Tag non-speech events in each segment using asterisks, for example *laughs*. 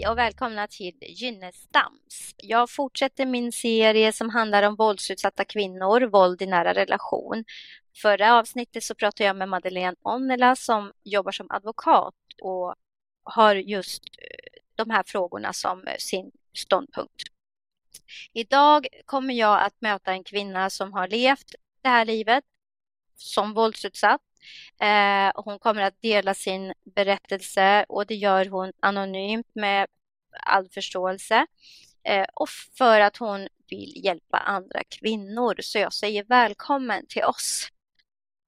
Hej och välkomna till Gynnestams. Jag fortsätter min serie som handlar om våldsutsatta kvinnor, våld i nära relation. Förra avsnittet så pratade jag med Madeleine Onnela som jobbar som advokat och har just eh, de här frågorna som eh, sin ståndpunkt. Idag kommer jag att möta en kvinna som har levt det här livet som våldsutsatt eh, hon kommer att dela sin berättelse och det gör hon anonymt med all förståelse eh, och för att hon vill hjälpa andra kvinnor. Så jag säger välkommen till oss.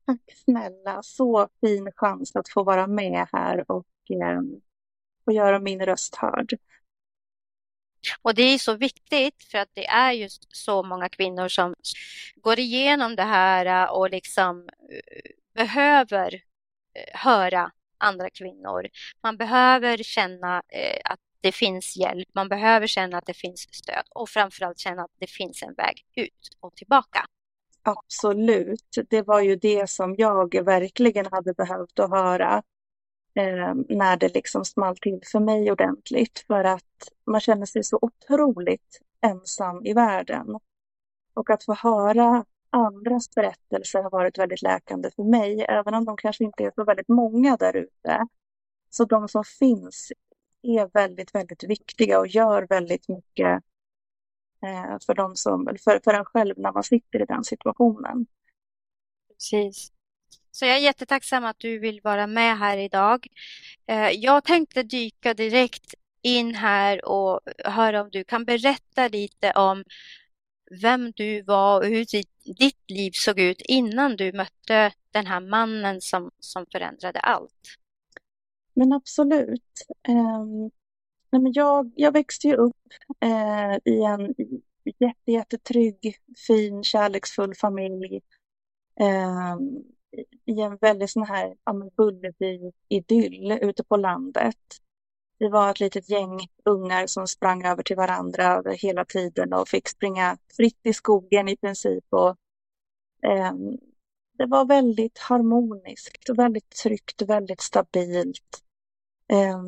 Tack snälla, så fin chans att få vara med här och eh, få göra min röst hörd. Och det är så viktigt för att det är just så många kvinnor som går igenom det här och liksom behöver eh, höra andra kvinnor. Man behöver känna eh, att det finns hjälp, man behöver känna att det finns stöd och framförallt känna att det finns en väg ut och tillbaka. Absolut, det var ju det som jag verkligen hade behövt att höra eh, när det liksom small till för mig ordentligt för att man känner sig så otroligt ensam i världen. Och att få höra andras berättelser har varit väldigt läkande för mig, även om de kanske inte är så väldigt många där ute. Så de som finns är väldigt, väldigt viktiga och gör väldigt mycket eh, för, dem som, för, för en själv när man sitter i den situationen. Precis. Så jag är jättetacksam att du vill vara med här idag. Eh, jag tänkte dyka direkt in här och höra om du kan berätta lite om vem du var och hur ditt liv såg ut innan du mötte den här mannen som, som förändrade allt. Men absolut. Um, nej men jag, jag växte ju upp uh, i en jätte, jättetrygg, fin, kärleksfull familj. Um, I en väldigt sån här Bullerby-idyll ute på landet. Vi var ett litet gäng ungar som sprang över till varandra hela tiden och fick springa fritt i skogen i princip. Och, eh, det var väldigt harmoniskt, väldigt tryggt, väldigt stabilt. Eh,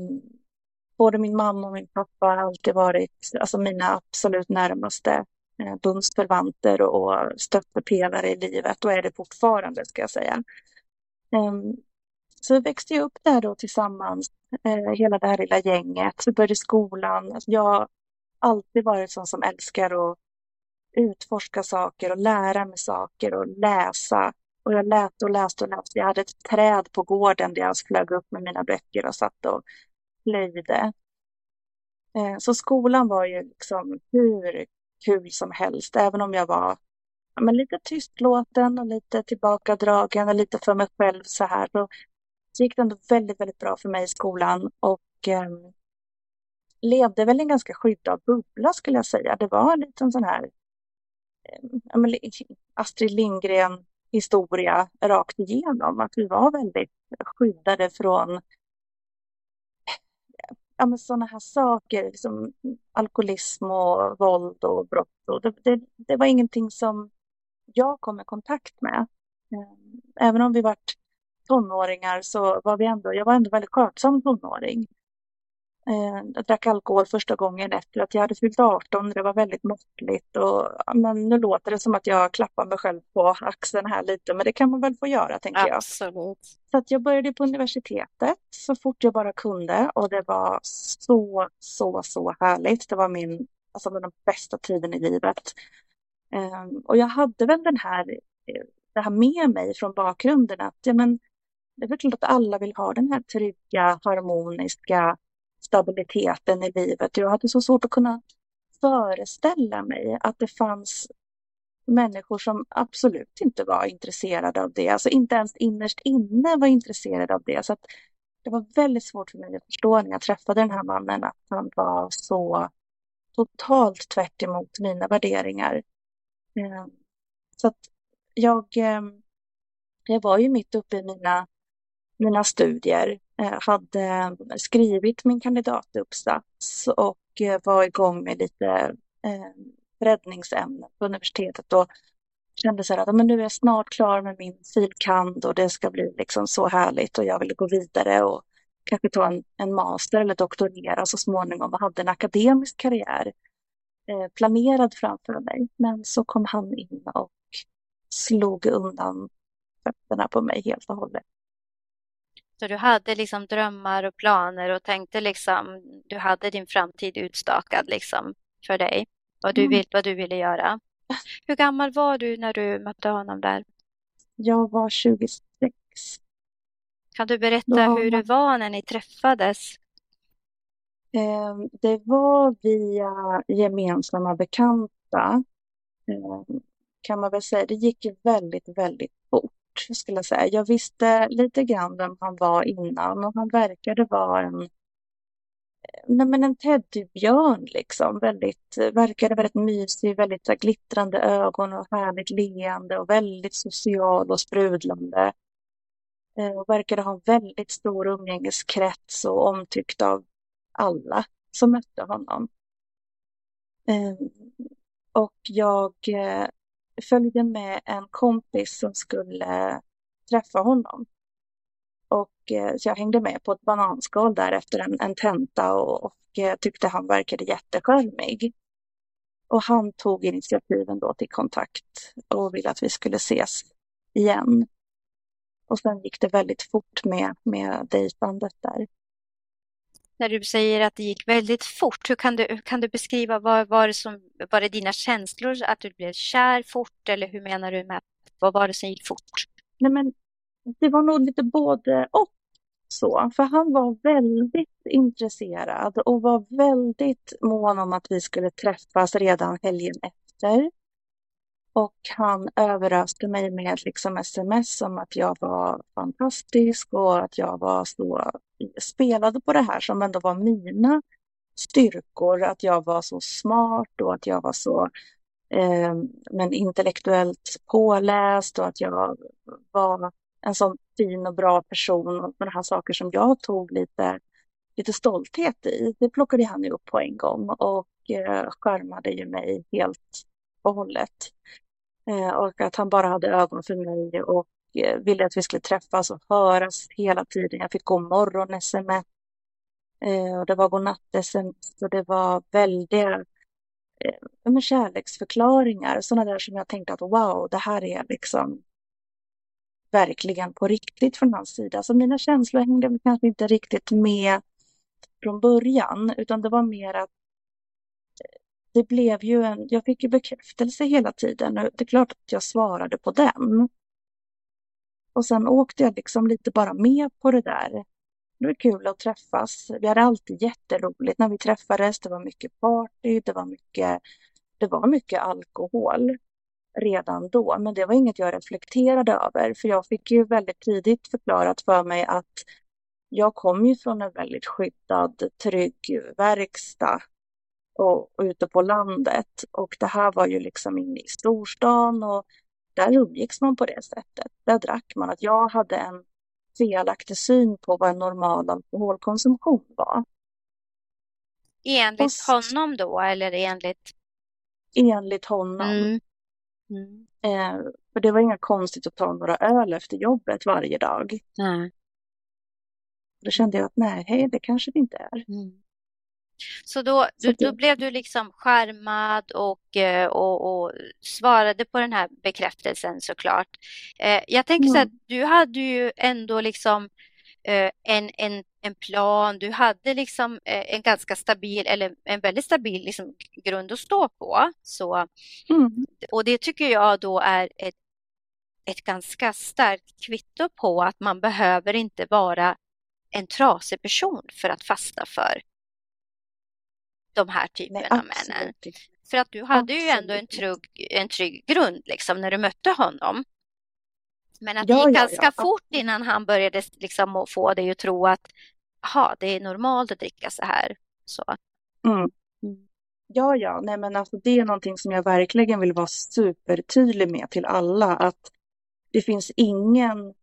både min mamma och min pappa har alltid varit alltså mina absolut närmaste eh, bundsförvanter och stöttepelare i livet och är det fortfarande ska jag säga. Um, så vi växte upp där då tillsammans, eh, hela det här lilla gänget. Vi började skolan. Alltså jag har alltid varit sån som älskar att utforska saker och lära mig saker och läsa. Och jag läste och läste och läste. Jag hade ett träd på gården där jag flög upp med mina böcker och satt och plöjde. Eh, så skolan var ju liksom hur kul som helst, även om jag var ja, men lite tystlåten och lite tillbakadragen och lite för mig själv så här. Så så gick det ändå väldigt, väldigt bra för mig i skolan och eh, levde väl i en ganska skyddad bubbla skulle jag säga. Det var en liten sån här eh, Astrid Lindgren historia rakt igenom. Att vi var väldigt skyddade från ja, men sådana här saker, som alkoholism och våld och brott. Och det, det, det, var ingenting som jag kom i kontakt med. Även om vi var tonåringar så var vi ändå, jag var ändå väldigt skötsam tonåring. Eh, jag drack alkohol första gången efter att jag hade fyllt 18. Det var väldigt måttligt. Och, men nu låter det som att jag klappar mig själv på axeln här lite, men det kan man väl få göra, tänker jag. Absolut. Så att jag började på universitetet så fort jag bara kunde och det var så, så, så härligt. Det var min, alltså den bästa tiden i livet. Um, och jag hade väl den här, det här med mig från bakgrunden att ja, men, det är väl klart att alla vill ha den här trygga, harmoniska stabiliteten i livet. Jag hade så svårt att kunna föreställa mig att det fanns människor som absolut inte var intresserade av det. Alltså inte ens innerst inne var intresserade av det. Så det var väldigt svårt för mig att förstå när jag träffade den här mannen att han var så totalt tvärt emot mina värderingar. Eh, så att jag, eh, jag var ju mitt uppe i mina mina studier, Eh, hade skrivit min kandidatuppsats och eh, var igång med lite eh, räddningsämnen på universitetet och kände så här att men nu är jag snart klar med min filkand och det ska bli liksom så härligt och jag vill gå vidare och kanske ta en, en master eller doktorera så småningom och hade en akademisk karriär eh, planerad framför mig. Men så kom han in och slog undan fötterna på mig helt och hållet. Så du hade liksom drömmar och planer och tänkte liksom, du hade din framtid utstakad liksom för dig, vad du, mm. vill, vad du ville göra. *laughs* Hur gammal var du när du mötte honom där? Jag var 26. Kan du berätta Då... hur det var när ni träffades? Ehm, det var via gemensamma bekanta. Ehm, kan man väl säga. Det gick väldigt, väldigt fort skulle jag säga. Jag visste lite grann vem han var innan och han verkade vara en nej men en teddybjörn liksom. Väldigt, verkade väldigt mysig, väldigt glittrande ögon och härligt leende och väldigt social och sprudlande. Eh, och verkade ha en väldigt stor umgängeskrets och omtyckt av alla som mötte honom. Eh, och jag eh, följde med en kompis som skulle eh, träffa honom. Och eh, så jag hängde med på ett bananskal där efter en, en tenta och, och eh, tyckte han verkade jättecharmig. Och han tog initiativen då till kontakt och ville att vi skulle ses igen. Och sen gick det väldigt fort med, med dejtandet där. När du säger att det gick väldigt fort, hur kan du, hur kan du beskriva, vad var det, som, var det dina känslor, att du blev kär fort eller hur menar du med, vad var det som gick fort? Nej men det var nog lite både och så, för han var väldigt intresserad och var väldigt mån om att vi skulle träffas redan helgen efter. Och han överöste mig med liksom sms om att jag var fantastisk och att jag var så, spelade på det här som ändå var mina styrkor, att jag var så smart och att jag var så eh, men intellektuellt påläst och att jag var en sån fin och bra person och sådana här saker som jag tog lite, lite stolthet i. Det plockade han ju upp på en gång och eh, skärmade ju mig helt och hållet. Eh, och att han bara hade ögon för mig och eh, ville att vi skulle träffas och höras hela tiden. Jag fick god morgon-sms eh, och det var godnatt-sms och det var väldiga eh, kärleksförklaringar, sådana där som jag tänkte att wow, det här är liksom verkligen på riktigt från hans sida. Så mina känslor hängde kanske inte riktigt med från början, utan det var mer att det blev ju en, jag fick ju bekräftelse hela tiden och det är klart att jag svarade på den. Och sen åkte jag liksom lite bara med på det där. Det var kul att träffas. Vi hade alltid jätteroligt när vi träffades. Det var mycket party, det var mycket, det var mycket alkohol redan då, men det var inget jag reflekterade över, för jag fick ju väldigt tidigt förklarat för mig att jag kom ju från en väldigt skyddad, trygg verkstad och, och ute på landet och det här var ju liksom inne i storstan och där umgicks man på det sättet. Där drack man. Att jag hade en felaktig syn på vad en normal alkoholkonsumtion var. Enligt och, honom då eller enligt? Enligt honom. Mm. Mm. Eh, för det var inga konstigt att ta några öl efter jobbet varje dag. Nej. Då kände jag att nej, det kanske det inte är. Mm. Så då, Så då, då blev du liksom skärmad och, eh, och, och, svarade på den här bekräftelsen såklart. Eh, jag tänker så att du hade ju ändå liksom eh, en, en, en plan, du hade liksom en ganska stabil eller en väldigt stabil liksom grund att stå på. Så, mm. Och det tycker jag då är ett, ett ganska starkt kvitto på att man behöver inte vara en trasig person för att fasta för de här typerna av männen. För att du hade absolut. ju ändå en trygg, en trygg grund liksom när du mötte honom. Men att ja, det gick ja, ganska ja. fort innan han började liksom få dig att tro att aha, det är normalt att dricka så här. Så. Mm. mm. Ja, ja, nej men alltså det är någonting som jag verkligen vill vara supertydlig med till alla att det finns ingen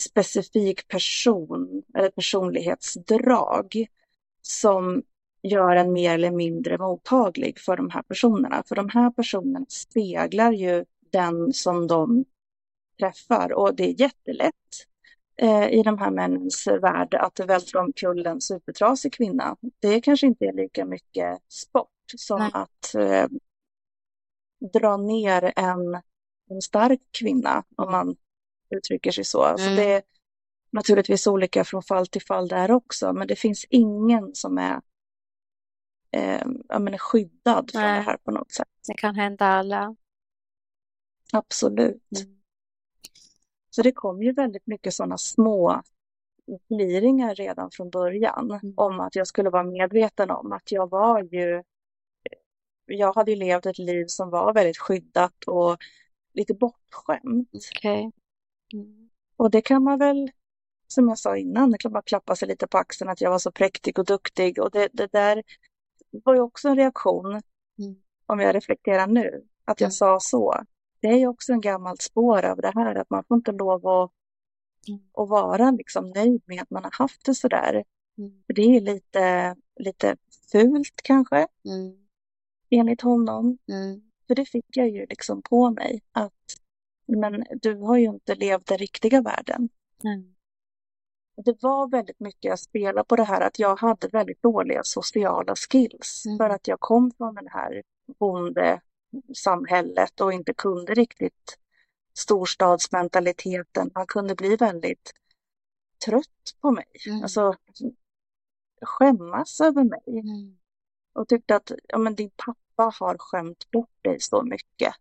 specifik person eller personlighetsdrag som gör en mer eller mindre mottaglig för de här personerna. För de här personerna speglar ju den som de träffar och det är jättelätt eh, i de här männens värld att vältra omkull en supertrasig kvinna. Det kanske inte är lika mycket sport som Nej. att eh, dra ner en, en stark kvinna, om man uttrycker sig så. Mm. så det är naturligtvis olika från fall till fall där också, men det finns ingen som är eh, menar, skyddad Nej. från det här på något sätt. Det kan hända alla. Absolut. Mm. Så det kom ju väldigt mycket sådana små gliringar redan från början mm. om att jag skulle vara medveten om att jag var ju jag hade ju levt ett liv som var väldigt skyddat och lite bortskämt. Okay. Mm. Och det kan man väl, som jag sa innan, det kan bara klappa sig lite på axeln att jag var så präktig och duktig. Och det, det där var ju också en reaktion, mm. om jag reflekterar nu, att jag mm. sa så. Det är ju också en gammalt spår av det här, att man får inte lov att, mm. att vara liksom nöjd med att man har haft det sådär. Mm. För det är lite, lite fult kanske. Mm enligt honom. Mm. För det fick jag ju liksom på mig att men du har ju inte levt den riktiga världen. Mm. Det var väldigt mycket att spela på det här att jag hade väldigt dåliga sociala skills mm. för att jag kom från det här bondesamhället och inte kunde riktigt storstadsmentaliteten. Man kunde bli väldigt trött på mig, mm. alltså skämmas över mig. Mm och tyckte att ja, men din pappa har skämt bort dig så mycket.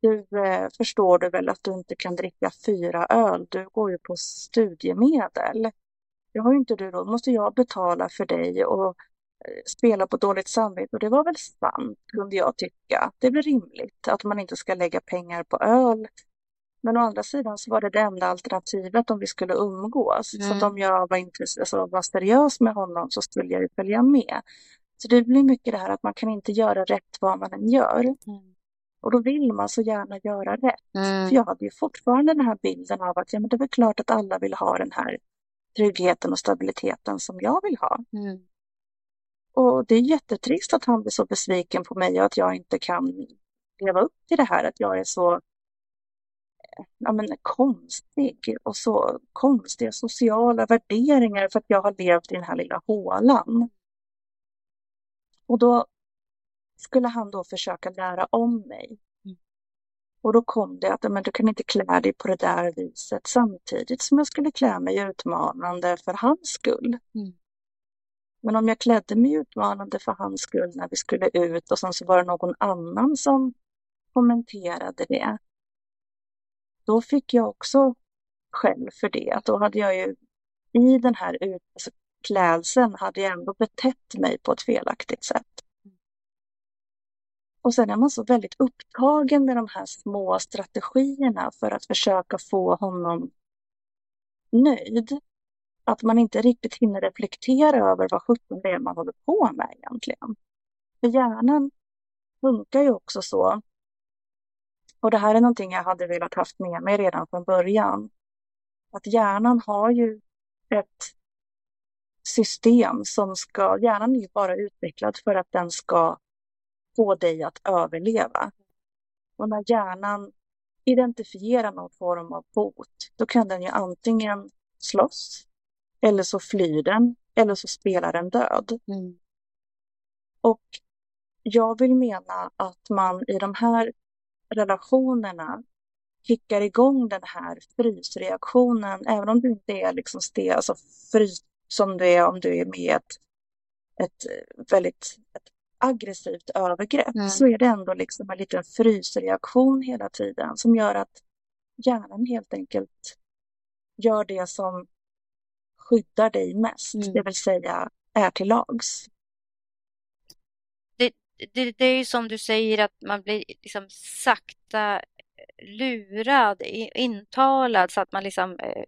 Du eh, förstår du väl att du inte kan dricka fyra öl, du går ju på studiemedel. Det har ju inte du då måste jag betala för dig och eh, spela på dåligt samvete. Och det var väl sant, kunde jag tycka. Det är väl rimligt att man inte ska lägga pengar på öl. Men å andra sidan så var det det enda alternativet om vi skulle umgås. Mm. Så om jag var, intress- alltså var seriös med honom så skulle jag ju följa med. Så det blir mycket det här att man kan inte göra rätt vad man än gör. Mm. Och då vill man så gärna göra rätt. Mm. För jag hade ju fortfarande den här bilden av att ja, men det är väl klart att alla vill ha den här tryggheten och stabiliteten som jag vill ha. Mm. Och det är jättetrist att han blir så besviken på mig och att jag inte kan leva upp till det här, att jag är så ja, men, konstig och så konstiga sociala värderingar för att jag har levt i den här lilla hålan. Och då skulle han då försöka lära om mig. Mm. Och då kom det att men du kan inte klä dig på det där viset samtidigt som jag skulle klä mig utmanande för hans skull. Mm. Men om jag klädde mig utmanande för hans skull när vi skulle ut och sen så var det någon annan som kommenterade det. Då fick jag också skäll för det. Att då hade jag ju i den här ut, alltså klädseln hade jag ändå betett mig på ett felaktigt sätt. Och sen är man så väldigt upptagen med de här små strategierna för att försöka få honom nöjd. Att man inte riktigt hinner reflektera över vad sjutton det är man håller på med egentligen. För hjärnan funkar ju också så. Och det här är någonting jag hade velat haft med mig redan från början. Att hjärnan har ju ett system som ska, hjärnan är ju bara utvecklad för att den ska få dig att överleva. Och när hjärnan identifierar någon form av hot, då kan den ju antingen slåss, eller så flyr den, eller så spelar den död. Mm. Och jag vill mena att man i de här relationerna kickar igång den här frysreaktionen, även om du inte är liksom stel, alltså frys, som det är om du är med ett, ett väldigt ett aggressivt övergrepp mm. så är det ändå liksom en liten frysreaktion hela tiden som gör att hjärnan helt enkelt gör det som skyddar dig mest, mm. det vill säga är till lags. Det, det, det, är ju som du säger att man blir liksom sakta lurad, intalad så att man liksom eh,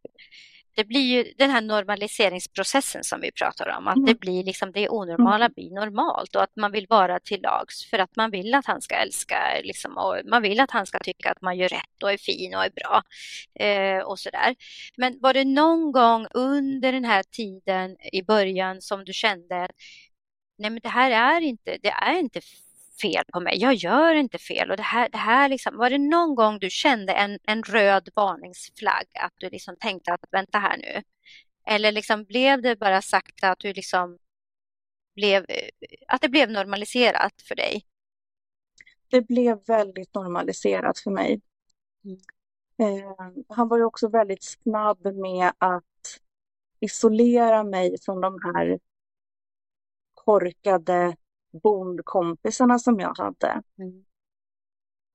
det blir ju den här normaliseringsprocessen som vi pratar om, att mm. det blir liksom det onormala mm. blir normalt och att man vill vara till lags för att man vill att han ska älska liksom, och man vill att han ska tycka att man gör rätt och är fin och är bra eh, och sådär. Men var det någon gång under den här tiden i början som du kände att nej men det här är inte, det är inte fel på mig. Jag gör inte fel. Och det här, det här liksom, var det någon gång du kände en, en röd varningsflagg? Att du liksom tänkte att vänta här nu. Eller liksom blev det bara sakta att du liksom blev, att det blev normaliserat för dig? Det blev väldigt normaliserat för mig. Mm. Eh, han var ju också väldigt snabb med att isolera mig från de här korkade bondkompisarna som jag hade. Mm.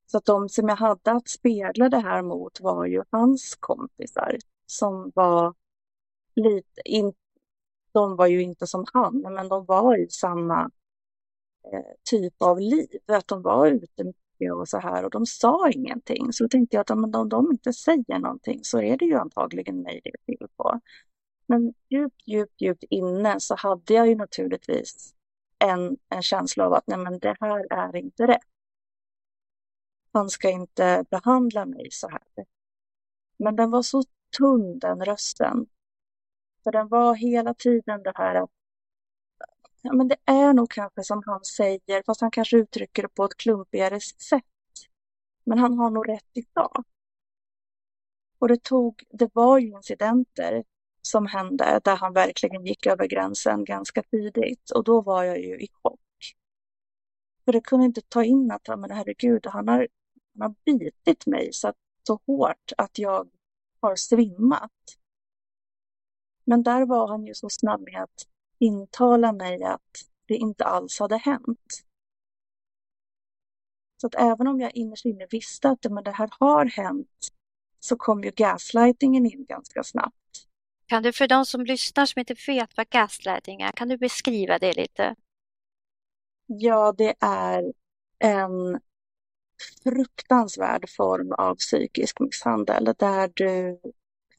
Så att de som jag hade att spegla det här mot var ju hans kompisar som var lite, in, de var ju inte som han, men de var i samma eh, typ av liv, att de var ute mycket och så här och de sa ingenting. Så då tänkte jag att om de, de inte säger någonting så är det ju antagligen mig det är fel på. Men djupt, djupt, djupt inne så hade jag ju naturligtvis en, en känsla av att nej men det här är inte rätt. Han ska inte behandla mig så här. Men den var så tunn den rösten. För den var hela tiden det här att ja, men det är nog kanske som han säger, fast han kanske uttrycker det på ett klumpigare sätt. Men han har nog rätt i. Och det tog, det var ju incidenter som hände där han verkligen gick över gränsen ganska tidigt och då var jag ju i chock. För jag kunde inte ta in att, men herregud, han har, han har bitit mig så, så hårt att jag har svimmat. Men där var han ju så snabb med att intala mig att det inte alls hade hänt. Så att även om jag innerst inne visste att men det här har hänt så kom ju gaslightingen in ganska snabbt. Kan du för de som lyssnar som inte vet vad gaslighting är, kan du beskriva det lite? Ja, det är en fruktansvärd form av psykisk misshandel där du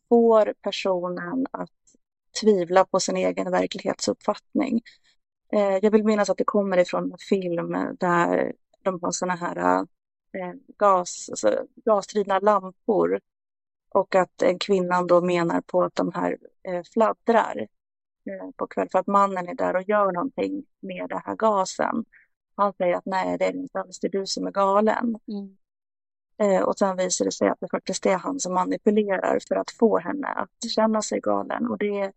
får personen att tvivla på sin egen verklighetsuppfattning. Eh, jag vill minnas att det kommer ifrån en film där de har sådana här eh, gas, alltså gasdrivna lampor och att kvinnan då menar på att de här eh, fladdrar eh, på kväll för att mannen är där och gör någonting med den här gasen. Han säger att nej, det är inte alls, det är du som är galen. Mm. Eh, och sen visar det sig att det faktiskt är han som manipulerar för att få henne att känna sig galen. Och det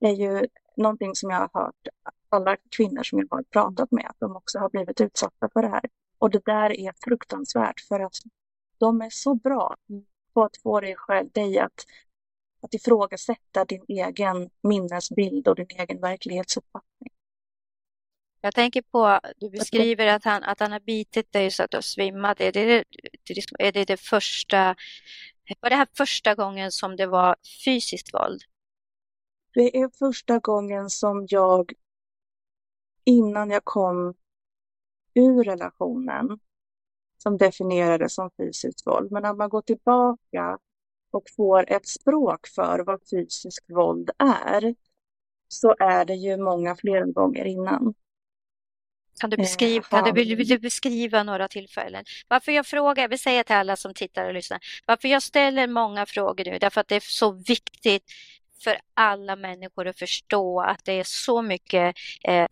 är ju någonting som jag har hört alla kvinnor som jag har pratat med, att de också har blivit utsatta för det här. Och det där är fruktansvärt för att de är så bra mm på att få dig själv, dig att, att ifrågasätta din egen minnesbild och din egen verklighetsuppfattning. Jag tänker på, du beskriver att han, att han har bitit dig så att du har svimmat. Är det, liksom, är det det första, var det här första gången som det var fysiskt våld? Det är första gången som jag, innan jag kom ur relationen, som definierades som fysiskt våld. Men när man går tillbaka och får ett språk för vad fysiskt våld är så är det ju många fler gånger innan. Kan du, beskriva, kan du, vill du beskriva några tillfällen? Varför jag frågar, jag vill säga till alla som tittar och lyssnar, varför jag ställer många frågor nu, därför att det är så viktigt för alla människor att förstå att det är så mycket eh,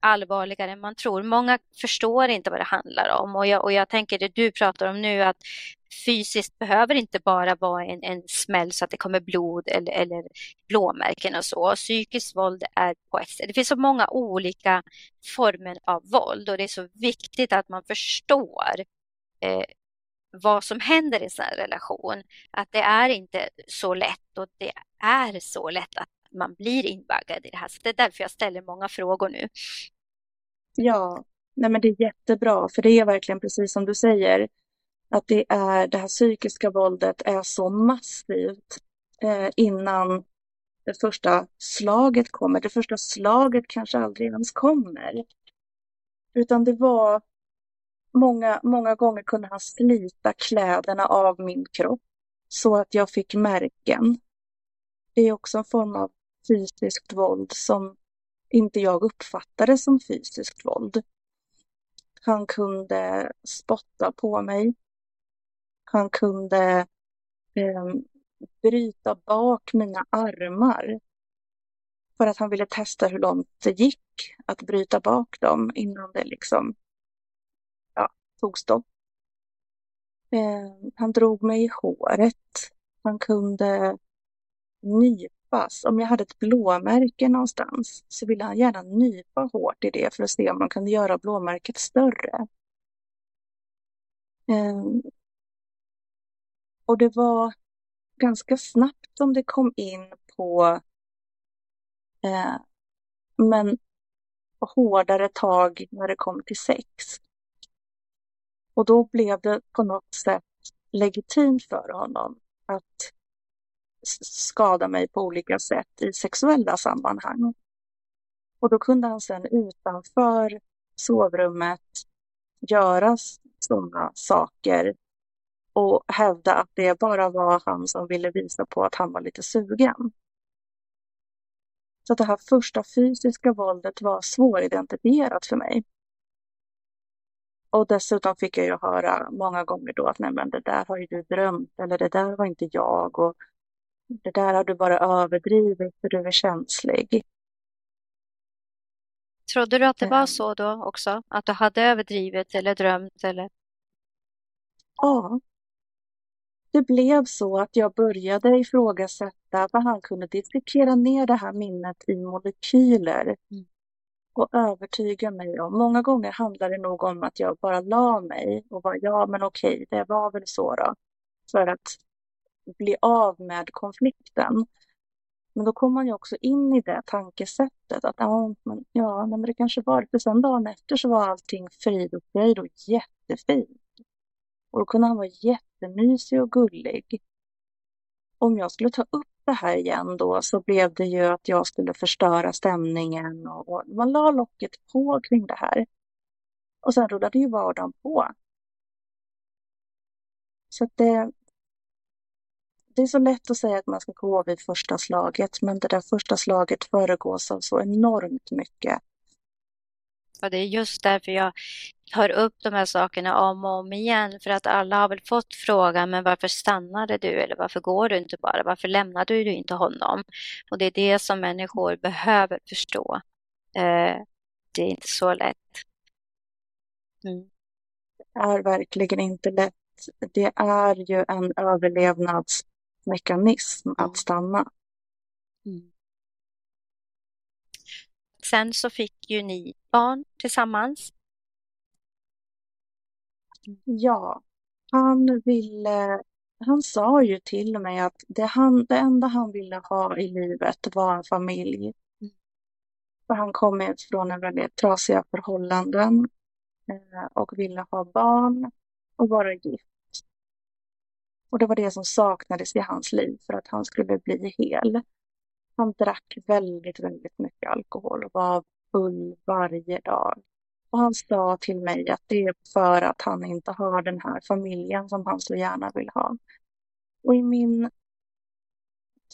allvarligare än man tror. Många förstår inte vad det handlar om och jag, och jag tänker det du pratar om nu att fysiskt behöver inte bara vara en, en smäll så att det kommer blod eller, eller blåmärken och så. Psykiskt våld är på ett sätt. Det finns så många olika former av våld och det är så viktigt att man förstår eh, vad som händer i en sån här relation. Att det är inte så lätt och det är så lätt att man blir invaggad i det här. Så det är därför jag ställer många frågor nu. Ja, nej men det är jättebra, för det är verkligen precis som du säger, att det, är, det här psykiska våldet är så massivt eh, innan det första slaget kommer. Det första slaget kanske aldrig ens kommer. Utan det var många, många gånger kunde han slita kläderna av min kropp så att jag fick märken. Det är också en form av fysiskt våld som inte jag uppfattade som fysiskt våld. Han kunde spotta på mig. Han kunde eh, bryta bak mina armar För att han ville testa hur långt det gick att bryta bak dem innan det liksom ja, tog stopp. Eh, han drog mig i håret. Han kunde nypas. Om jag hade ett blåmärke någonstans så ville han gärna nypa hårt i det för att se om man kunde göra blåmärket större. Ehm, och det var ganska snabbt som det kom in på eh, men hårdare tag när det kom till sex. Och då blev det på något sätt legitimt för honom att skada mig på olika sätt i sexuella sammanhang. Och då kunde han sen utanför sovrummet göra sådana saker och hävda att det bara var han som ville visa på att han var lite sugen. Så det här första fysiska våldet var svåridentifierat för mig. Och dessutom fick jag ju höra många gånger då att nej men det där har ju du drömt eller det där var inte jag och det där har du bara överdrivit för du är känslig. Trodde du att det var så då också? Att du hade överdrivit eller drömt eller? Ja, det blev så att jag började ifrågasätta vad han kunde dissekera ner det här minnet i molekyler mm. och övertyga mig om. Många gånger handlar det nog om att jag bara la mig och var ja men okej, det var väl så då. För att bli av med konflikten. Men då kom man ju också in i det tankesättet att ja, men, ja men det kanske var det. för Sen dagen efter så var allting frid och fröjd och jättefint. Och då kunde han vara jättemysig och gullig. Om jag skulle ta upp det här igen då så blev det ju att jag skulle förstöra stämningen och, och man la locket på kring det här. Och sen rullade ju vardagen på. Så att det, det är så lätt att säga att man ska gå vid första slaget, men det där första slaget föregås av så enormt mycket. Och det är just därför jag tar upp de här sakerna om och om igen. För att alla har väl fått frågan, men varför stannade du? Eller varför går du inte bara? Varför lämnade du inte honom? Och det är det som människor behöver förstå. Eh, det är inte så lätt. Mm. Det är verkligen inte lätt. Det är ju en mm. att stanna. Mm. Sen så fick ju ni barn tillsammans. Ja, han ville, han sa ju till mig att det, han, det enda han ville ha i livet var en familj. Mm. För han kom från en väldigt trasiga förhållanden eh, och ville ha barn och vara gift. Och det var det som saknades i hans liv för att han skulle bli hel. Han drack väldigt, väldigt mycket alkohol och var full varje dag. Och han sa till mig att det är för att han inte har den här familjen som han så gärna vill ha. Och i min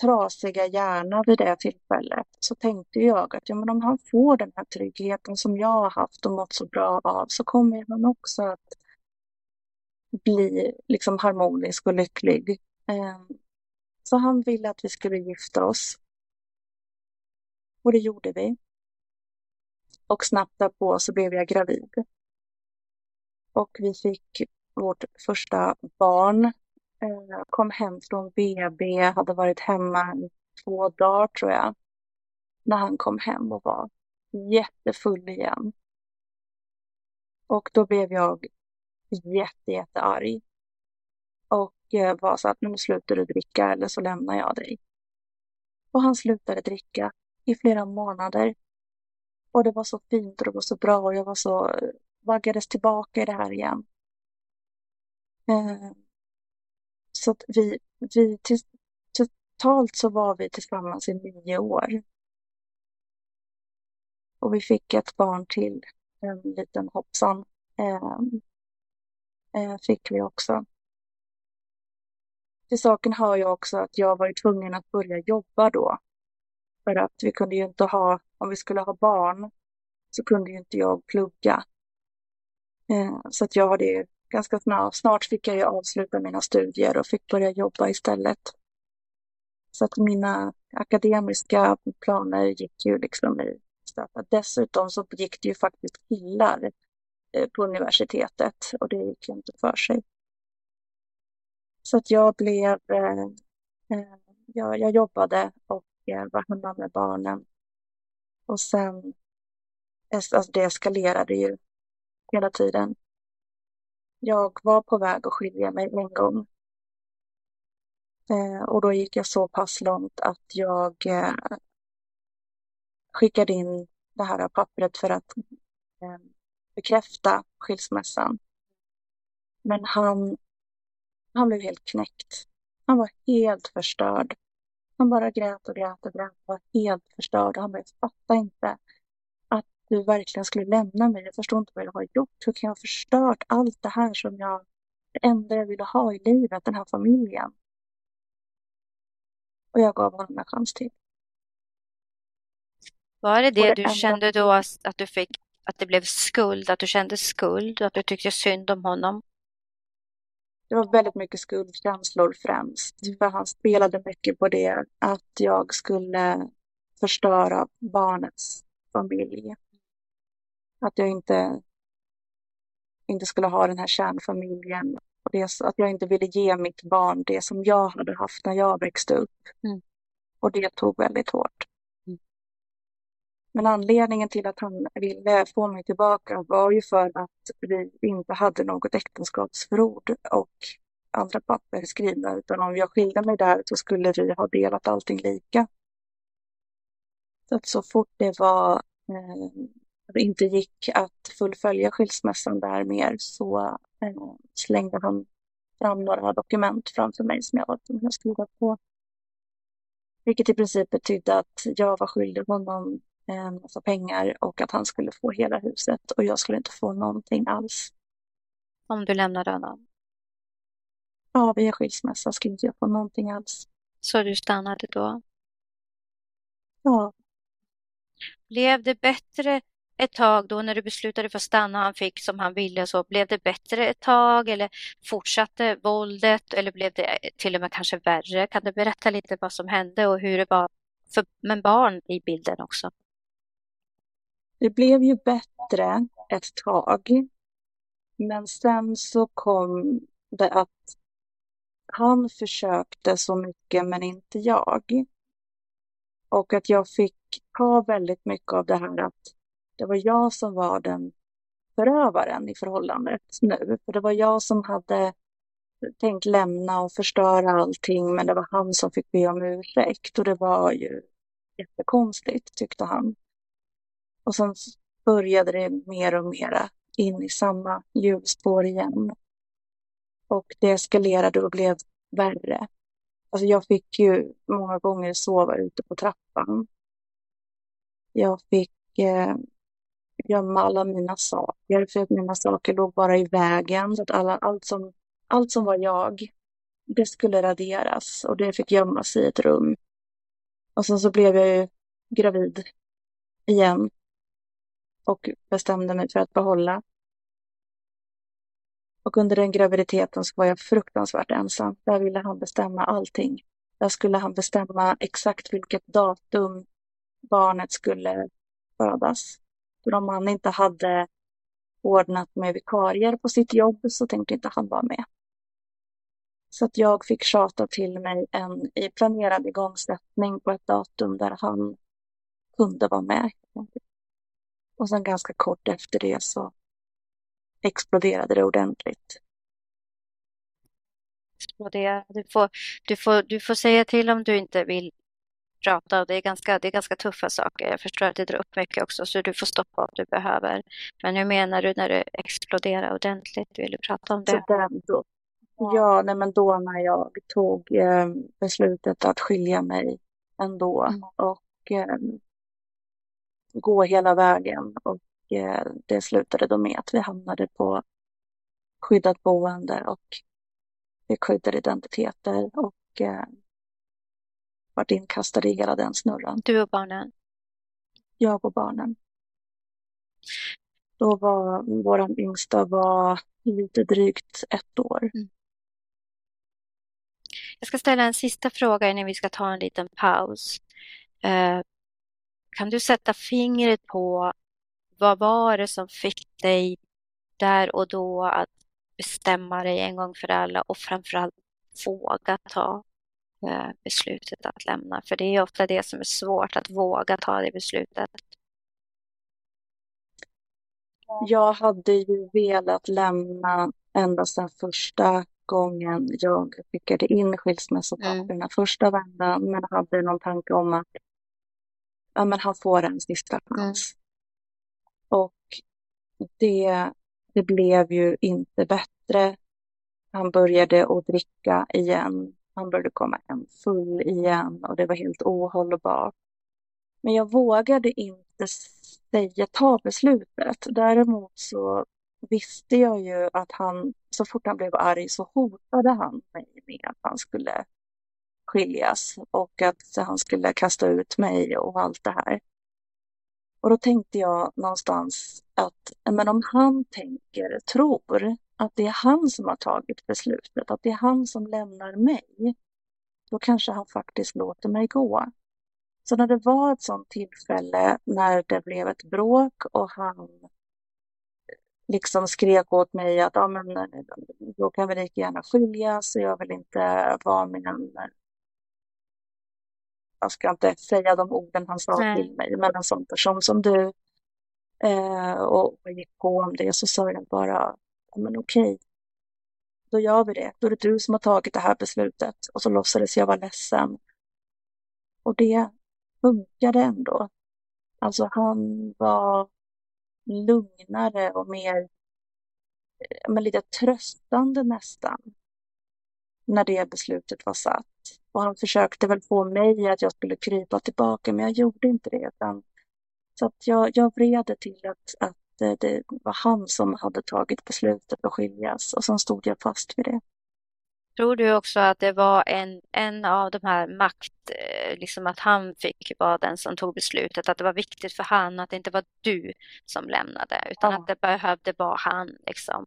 trasiga hjärna vid det tillfället så tänkte jag att ja, men om han får den här tryggheten som jag har haft och mått så bra av så kommer han också att bli liksom harmonisk och lycklig. Ehm, så han ville att vi skulle gifta oss. Och det gjorde vi. Och snabbt därpå så blev jag gravid. Och vi fick vårt första barn. Ehm, kom hem från BB, hade varit hemma i två dagar tror jag. När han kom hem och var jättefull igen. Och då blev jag jätte, jättearg. Och eh, var så att nu slutar du dricka eller så lämnar jag dig. Och han slutade dricka i flera månader. Och det var så fint och det var så bra och jag var så eh, vaggades tillbaka i det här igen. Eh, så att vi, vi till, totalt så var vi tillsammans i nio år. Och vi fick ett barn till, en liten hoppsan. Eh, eh, Eh, fick vi också. Till saken hör jag också att jag var tvungen att börja jobba då. För att vi kunde ju inte ha, om vi skulle ha barn, så kunde ju inte jag plugga. Eh, så att jag hade ganska snart, snart fick jag ju avsluta mina studier och fick börja jobba istället. Så att mina akademiska planer gick ju liksom i stöpet. Dessutom så gick det ju faktiskt killar Eh, på universitetet och det gick ju inte för sig. Så att jag blev, eh, eh jag, jag jobbade och eh, var hemma med barnen. Och sen, alltså det eskalerade ju hela tiden. Jag var på väg att skilja mig en gång. Eh, och då gick jag så pass långt att jag eh, skickade in det här pappret för att eh, bekräfta skilsmässan. Men han, han blev helt knäckt. Han var helt förstörd. Han bara grät och grät och grät och var helt förstörd. Han bara, jag fattar inte att du verkligen skulle lämna mig. Jag förstår inte vad jag har gjort. Hur kan jag ha förstört allt det här som jag, det enda jag ville ha i livet, den här familjen. Och jag gav honom en chans till. Var det det, det du enda... kände då att du fick, att det blev skuld, att du kände skuld, att du tyckte synd om honom? Det var väldigt mycket skuldkänslor främst. För han spelade mycket på det, att jag skulle förstöra barnets familj. Att jag inte, inte skulle ha den här kärnfamiljen. Och det, att jag inte ville ge mitt barn det som jag hade haft när jag växte upp. Mm. Och det tog väldigt hårt. Men anledningen till att han ville få mig tillbaka var ju för att vi inte hade något äktenskapsförord och andra papper skrivna, utan om jag skilde mig där så skulle vi ha delat allting lika. Så att så fort det var eh, det inte gick att fullfölja skilsmässan där mer så eh, slängde han fram några dokument framför mig som jag var tvungen att skriva på. Vilket i princip betydde att jag var skyldig honom en massa pengar och att han skulle få hela huset och jag skulle inte få någonting alls. Om du lämnade honom? Ja, via skilsmässa skulle inte jag få någonting alls. Så du stannade då? Ja. Blev det bättre ett tag då när du beslutade för att stanna och han fick som han ville så blev det bättre ett tag eller fortsatte våldet eller blev det till och med kanske värre? Kan du berätta lite vad som hände och hur det var för, med barn i bilden också? Det blev ju bättre ett tag. Men sen så kom det att han försökte så mycket men inte jag. Och att jag fick ta väldigt mycket av det här att det var jag som var den förövaren i förhållandet nu. För det var jag som hade tänkt lämna och förstöra allting men det var han som fick be om ursäkt och det var ju jättekonstigt tyckte han. Och sen började det mer och mer in i samma hjulspår igen. Och det eskalerade och blev värre. Alltså jag fick ju många gånger sova ute på trappan. Jag fick eh, gömma alla mina saker för att mina saker låg bara i vägen. Så att alla, allt, som, allt som var jag, det skulle raderas och det fick gömmas i ett rum. Och sen så blev jag ju gravid igen och bestämde mig för att behålla. Och under den graviditeten så var jag fruktansvärt ensam. Där ville han bestämma allting. Där skulle han bestämma exakt vilket datum barnet skulle födas. För om han inte hade ordnat med vikarier på sitt jobb så tänkte inte han vara med. Så att jag fick tjata till mig en planerad igångsättning på ett datum där han kunde vara med. Och sen ganska kort efter det så exploderade det ordentligt. Explodera. Du får, du, får, du får säga till om du inte vill prata och det är, ganska, det är ganska tuffa saker. Jag förstår att det drar upp mycket också så du får stoppa om du behöver. Men hur menar du när det exploderar ordentligt? Vill du prata om det? då, ja, nej, men då när jag tog eh, beslutet att skilja mig ändå mm. och eh, gå hela vägen och eh, det slutade då med att vi hamnade på skyddat boende och fick skyddade identiteter och eh, vart inkastade i hela den snurran. Du och barnen? Jag och barnen. Då var vår yngsta var lite drygt ett år. Mm. Jag ska ställa en sista fråga innan vi ska ta en liten paus. Eh, kan du sätta fingret på vad var det som fick dig där och då att bestämma dig en gång för alla och framförallt våga ta eh, beslutet att lämna? För det är ofta det som är svårt, att våga ta det beslutet. Jag hade ju velat lämna ända sedan första gången jag skickade in skilsmässopapperna mm. första vändan, men hade någon tanke om att ja, men han får en sista chans. Mm. Och det, det blev ju inte bättre. Han började att dricka igen. Han började komma hem full igen och det var helt ohållbart. Men jag vågade inte säga, ta beslutet. Däremot så visste jag ju att han, så fort han blev arg så hotade han mig med att han skulle skiljas och att han skulle kasta ut mig och allt det här. Och då tänkte jag någonstans att men om han tänker, tror att det är han som har tagit beslutet, att det är han som lämnar mig, då kanske han faktiskt låter mig gå. Så när det var ett sånt tillfälle när det blev ett bråk och han liksom skrek åt mig att ja, men, då kan vi lika gärna skiljas och jag vill inte vara med en jag ska inte säga de orden han sa Nej. till mig, men en sån person som du. Eh, och jag gick på om det så sa jag bara, men okej, då gör vi det. Då är det du som har tagit det här beslutet. Och så låtsades jag vara ledsen. Och det funkade ändå. Alltså han var lugnare och mer, eh, men lite tröstande nästan. När det beslutet var satt. Och han försökte väl få mig att jag skulle krypa tillbaka, men jag gjorde inte det. Utan, så att jag, jag vred till att, att eh, det var han som hade tagit beslutet att skiljas och sen stod jag fast vid det. Tror du också att det var en, en av de här makt, eh, liksom att han fick vara den som tog beslutet, att det var viktigt för han att det inte var du som lämnade, utan ja. att det behövde vara han. Liksom.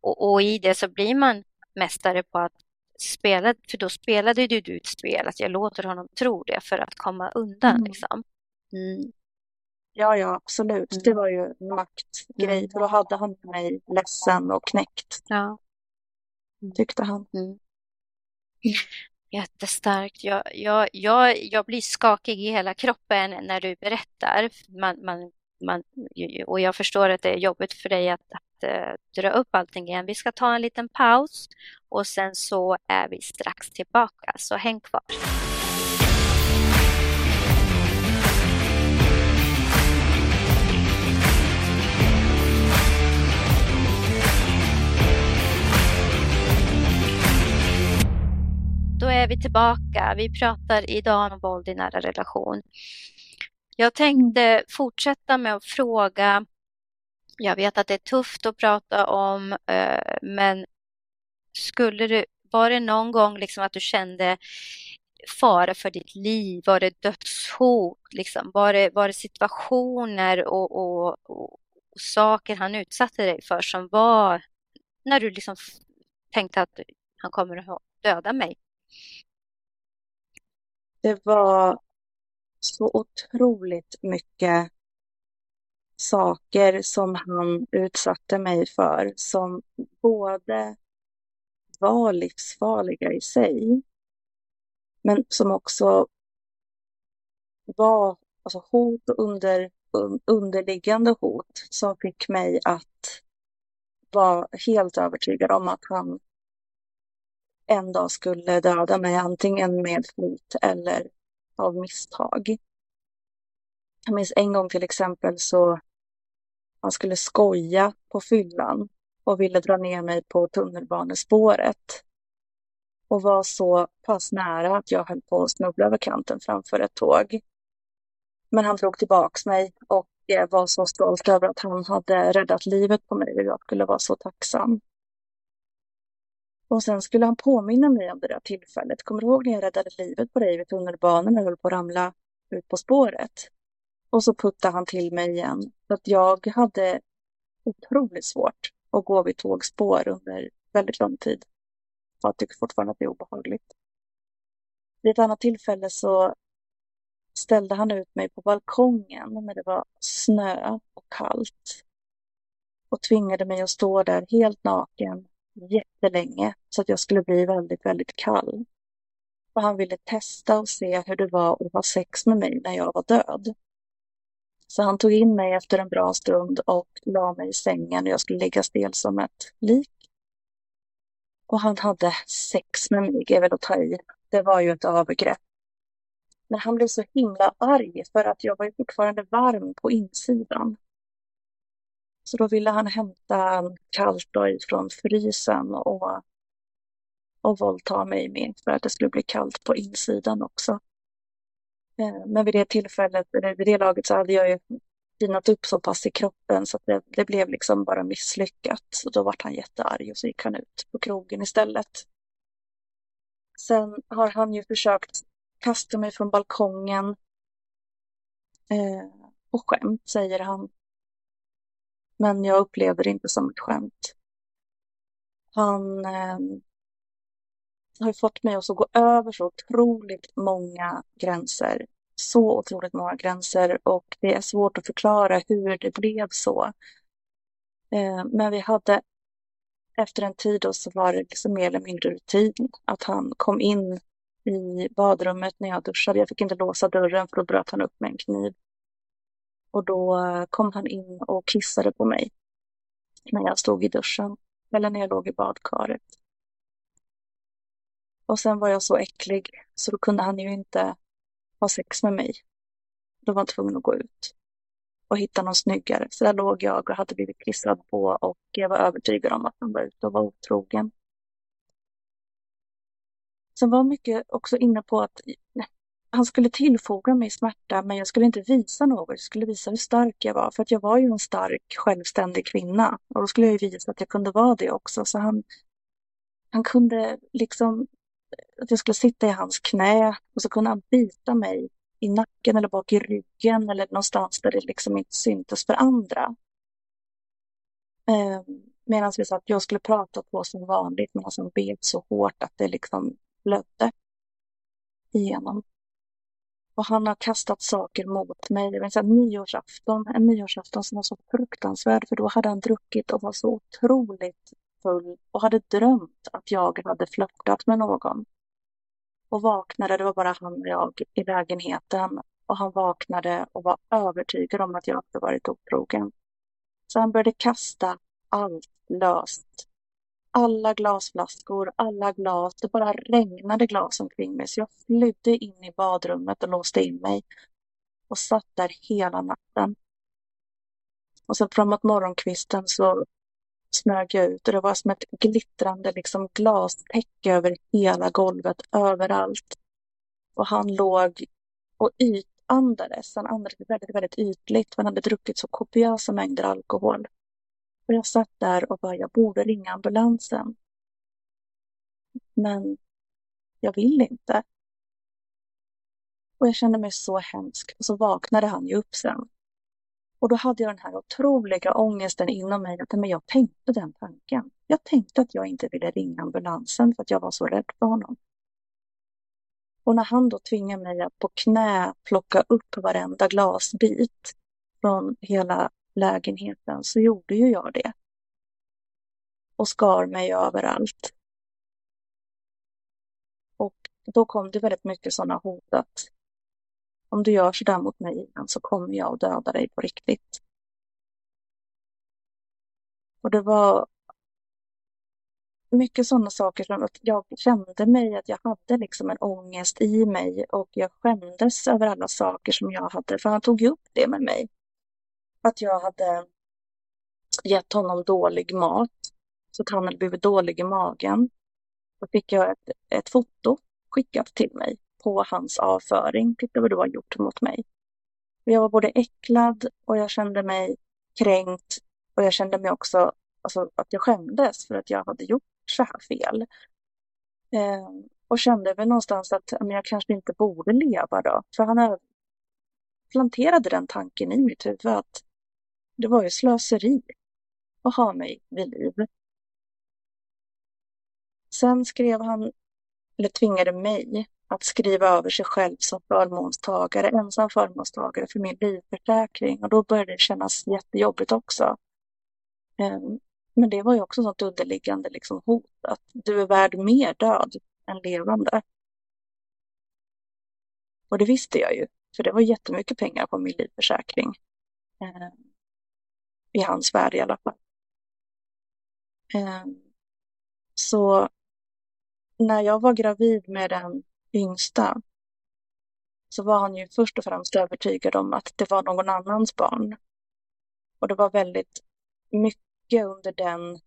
Och, och, i det så blir man mästare på att spela, för då spelade du ett spel, att jag låter honom tro det för att komma undan. Mm. Liksom. Mm. Ja, ja, absolut. Mm. Det var ju en maktgrej, mm. för då hade han mig ledsen och knäckt. Ja. Tyckte han. Mm. Jättestarkt. Jag, jag, jag, jag blir skakig i hela kroppen när du berättar. Man, man, man, och jag förstår att det är jobbigt för dig att, Eh, dra upp allting igen. Vi ska ta en liten paus och sen så är vi strax tillbaka, så häng kvar. Då är vi tillbaka. Vi pratar idag om våld i nära relation. Jag tänkte fortsätta med att fråga. Jag vet att det är tufft att prata om, eh, men skulle du, var det någon gång liksom att du kände fara för ditt liv? Var det dödshot? Liksom? Var, det, var det situationer och, och, och, och saker han utsatte dig för som var när du liksom tänkte att han kommer att döda mig? Det var så otroligt mycket saker som han utsatte mig för som både var livsfarliga i sig men som också var alltså hot och under, underliggande hot som fick mig att vara helt övertygad om att han en dag skulle döda mig antingen med flit eller av misstag. Jag minns en gång till exempel så han skulle skoja på fyllan och ville dra ner mig på tunnelbanespåret och var så pass nära att jag höll på att snubbla över kanten framför ett tåg. Men han drog tillbaks mig och eh, var så stolt över att han hade räddat livet på mig och jag skulle vara så tacksam. Och sen skulle han påminna mig om det där tillfället. Kommer du ihåg när jag räddade livet på dig vid tunnelbanan när höll på att ramla ut på spåret? Och så puttade han till mig igen. För att jag hade otroligt svårt att gå vid tågspår under väldigt lång tid. Jag tycker fortfarande att det är obehagligt. vid ett annat tillfälle så ställde han ut mig på balkongen när det var snö och kallt och tvingade mig att stå där helt naken jättelänge så att jag skulle bli väldigt, väldigt kall. Och han ville testa och se hur det var att ha sex med mig när jag var död. Så han tog in mig efter en bra stund och la mig i sängen och jag skulle ligga stel som ett lik. Och han hade sex med mig, är väl att ta i. Det var ju ett övergrepp. Men han blev så himla arg för att jag var ju fortfarande varm på insidan. Så då ville han hämta kallt från frysen och, och våldta mig med för att det skulle bli kallt på insidan också. Eh, men vid det tillfället, eller vid det laget så hade jag ju tinat upp så pass i kroppen så att det, det, blev liksom bara misslyckat. Så då vart han jättearg och så gick han ut på krogen istället. Sen har han ju försökt kasta mig från balkongen eh, på skämt, säger han. Men jag upplevde det inte som ett skämt. Han eh, har fått mig att gå över så otroligt många gränser. Så otroligt många gränser och det är svårt att förklara hur det blev så. Eh, men vi hade efter en tid då så var det liksom mer eller mindre rutin att han kom in i badrummet när jag duschade. Jag fick inte låsa dörren för då bröt han upp med en kniv. Och då eh, kom han in och kissade på mig när jag stod i duschen eller när jag låg i badkaret. Och sen var jag så äcklig så då kunde han ju inte ha sex med mig. Då var han tvungen att gå ut och hitta någon snyggare. Så där låg jag och hade blivit kissad på och jag var övertygad om att han var ute och var otrogen. Sen var mycket också inne på att han skulle tillfoga mig smärta men jag skulle inte visa något. Jag skulle visa hur stark jag var för att jag var ju en stark självständig kvinna och då skulle jag ju visa att jag kunde vara det också. Så han, han kunde liksom att jag skulle sitta i hans knä och så kunde han bita mig i nacken eller bak i ryggen eller någonstans där det liksom inte syntes för andra. Eh, Medan vi sa att jag skulle prata på som vanligt men han bet så hårt att det liksom blödde igenom. Och han har kastat saker mot mig. Det vill nyårsafton, en nyårsafton som var så fruktansvärd för då hade han druckit och var så otroligt full och hade drömt att jag hade flörtat med någon. Och vaknade, det var bara han och jag i lägenheten och han vaknade och var övertygad om att jag hade varit otrogen. Så han började kasta allt löst alla glasflaskor, alla glas. Det bara regnade glas omkring mig så jag flydde in i badrummet och låste in mig och satt där hela natten. Och sen framåt morgonkvisten så smög jag ut och det var som ett glittrande liksom glastäcke över hela golvet, överallt. Och han låg och ytandades. Han andades väldigt, väldigt ytligt. Han hade druckit så kopiösa mängder alkohol. Och jag satt där och bara, jag borde ringa ambulansen. Men jag vill inte. Och jag kände mig så hemsk. Och så vaknade han ju upp sen. Och då hade jag den här otroliga ångesten inom mig. Att, men jag tänkte den tanken. Jag tänkte att jag inte ville ringa ambulansen för att jag var så rädd för honom. Och när han då tvingade mig att på knä plocka upp varenda glasbit från hela lägenheten så gjorde ju jag det. Och skar mig överallt. Och då kom det väldigt mycket sådana hot att om du gör sådär mot mig igen så kommer jag att döda dig på riktigt. Och det var mycket sådana saker som att jag kände mig att jag hade liksom en ångest i mig och jag skämdes över alla saker som jag hade, för han tog ju upp det med mig att jag hade gett honom dålig mat så att han hade blivit dålig i magen. Då fick jag ett, ett foto skickat till mig på hans avföring. Titta vad du har gjort mot mig. Jag var både äcklad och jag kände mig kränkt och jag kände mig också alltså, att jag skämdes för att jag hade gjort så här fel. Eh, och kände väl någonstans att men jag kanske inte borde leva då. För han planterade den tanken i mitt huvud att det var ju slöseri att ha mig vid liv. Sen skrev han, eller tvingade mig att skriva över sig själv som förmånstagare, ensam förmånstagare för min livförsäkring. Och då började det kännas jättejobbigt också. Ehm, men det var ju också sånt underliggande liksom hot, att du är värd mer död än levande. Och det visste jag ju, för det var jättemycket pengar på min livförsäkring. Ehm, I hans värld i alla fall. Ehm, så när jag var gravid med den yngsta så var han ju först och främst övertygad om att det var någon annans barn. Och det var väldigt mycket under den,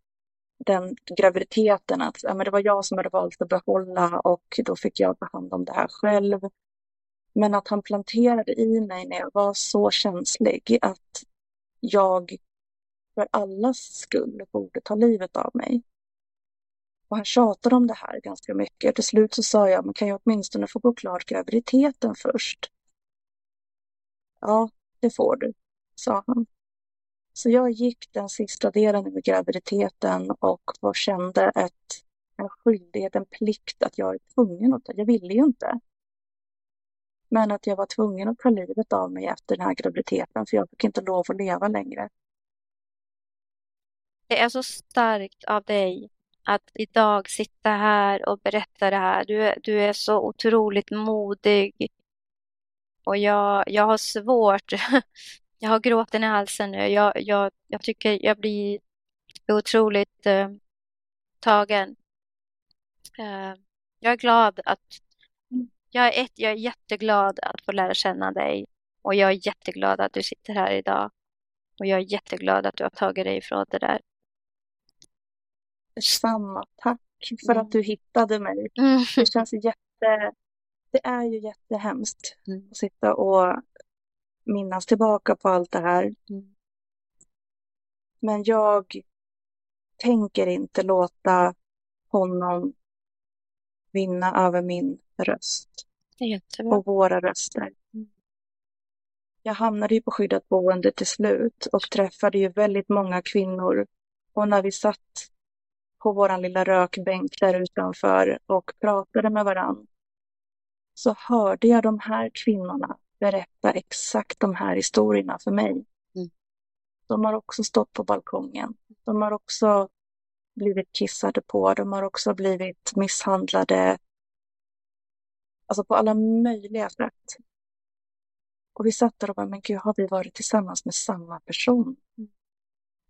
den graviditeten att ja, men det var jag som hade valt att behålla och då fick jag ta hand om det här själv. Men att han planterade i mig när jag var så känslig att jag för allas skull borde ta livet av mig. Och han tjatade om det här ganska mycket. Till slut så sa jag, men kan jag åtminstone få gå klart graviditeten först? Ja, det får du, sa han. Så jag gick den sista delen med graviditeten och kände ett, en skyldighet, en plikt att jag är tvungen att ta. Jag ville ju inte. Men att jag var tvungen att ta livet av mig efter den här graviditeten för jag fick inte lov att leva längre. Det är så starkt av dig att idag sitta här och berätta det här. Du, är, du är så otroligt modig. Och jag, jag har svårt. *laughs* Jag har gråten i halsen nu. Jag, jag, jag tycker jag blir otroligt eh, tagen. Eh, jag är glad att... Jag är, ett, jag är jätteglad att få lära känna dig. Och jag är jätteglad att du sitter här idag. Och jag är jätteglad att du har tagit dig ifrån det där. Detsamma. Tack för mm. att du hittade mig. Mm. Det känns jätte... Det är ju jättehemskt mm. att sitta och minnas tillbaka på allt det här. Mm. Men jag tänker inte låta honom vinna över min röst. Och våra röster. Mm. Jag hamnade ju på skyddat boende till slut och träffade ju väldigt många kvinnor. Och när vi satt på vår lilla rökbänk där utanför och pratade med varann så hörde jag de här kvinnorna berätta exakt de här historierna för mig. Mm. De har också stått på balkongen. De har också blivit kissade på. De har också blivit misshandlade. Alltså på alla möjliga sätt. Och vi satt där och bara, men gud, har vi varit tillsammans med samma person? Mm.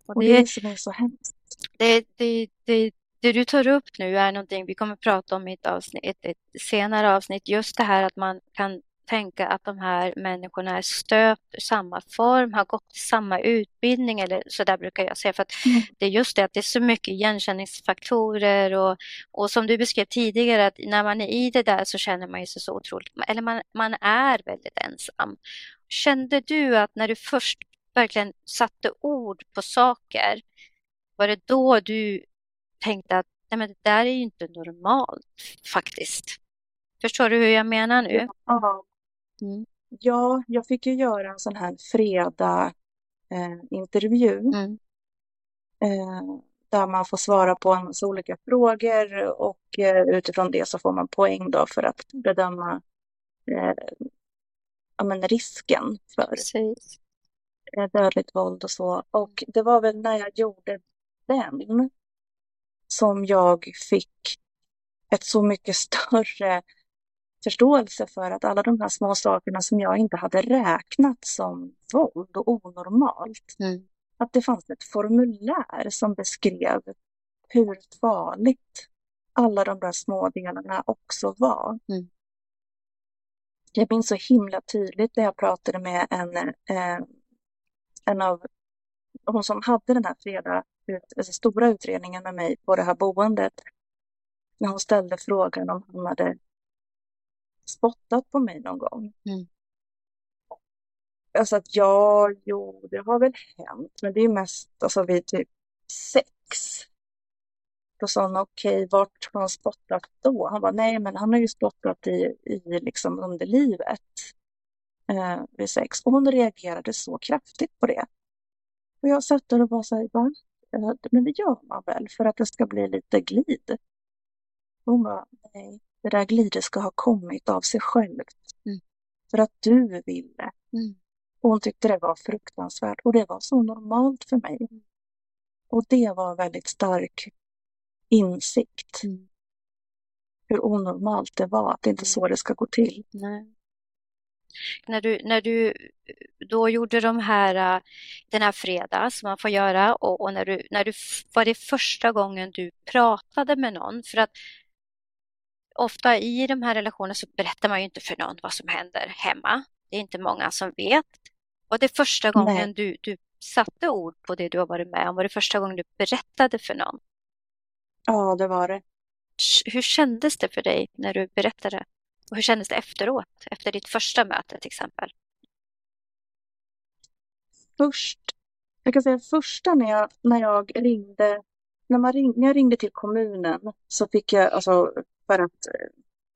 Och, och det, är det som är så hemskt. Det, det, det, det du tar upp nu är någonting vi kommer prata om i ett, avsnitt, ett, ett senare avsnitt. Just det här att man kan tänka att de här människorna är stöpt i samma form, har gått samma utbildning eller så där brukar jag säga. För att mm. det är just det att det är så mycket igenkänningsfaktorer och, och som du beskrev tidigare att när man är i det där så känner man sig så otroligt, eller man, man är väldigt ensam. Kände du att när du först verkligen satte ord på saker, var det då du tänkte att nej men det där är ju inte normalt faktiskt? Förstår du hur jag menar nu? Ja, Mm. Ja, jag fick ju göra en sån här fredag eh, intervju. Mm. Eh, där man får svara på en massa olika frågor och eh, utifrån det så får man poäng då för att bedöma eh, ja, men risken för Precis. Eh, dödligt våld och så. Och det var väl när jag gjorde den som jag fick ett så mycket större förståelse för att alla de här små sakerna som jag inte hade räknat som våld och onormalt, mm. att det fanns ett formulär som beskrev hur farligt alla de där små delarna också var. Mm. Jag minns så himla tydligt när jag pratade med en, eh, en av hon som hade den här freda, alltså stora utredningen med mig på det här boendet. När hon ställde frågan om hon hade spottat på mig någon gång. Mm. Alltså att ja, jo, det har väl hänt, men det är mest alltså vid typ sex. Då sa han okej, okay, vart har han spottat då? Han var nej, men han har ju spottat i, i liksom underlivet eh, vid sex. Och hon reagerade så kraftigt på det. Och jag satt där och bara så här, va? Men det gör man väl för att det ska bli lite glid? Hon bara, nej, det där glidet ska ha kommit av sig självt. Mm. För att du ville. Mm. Och hon tyckte det var fruktansvärt och det var så normalt för mig. Mm. Och det var en väldigt stark insikt. Mm. Hur onormalt det var, att det inte är så det ska gå till. Nej. När du, när du då gjorde de här, äh, den här fredag som man får göra och, och när, du, när du var det första gången du pratade med någon? För att ofta i de här relationerna så berättar man ju inte för någon vad som händer hemma. Det är inte många som vet. Var det första gången du, du satte ord på det du har varit med om? Var det första gången du berättade för någon? Ja, det var det. Hur kändes det för dig när du berättade? Och hur kändes det efteråt, efter ditt första möte till exempel? Först, jag kan säga första när jag, när jag ringde, när, man ring, när jag ringde till kommunen så fick jag, alltså för att,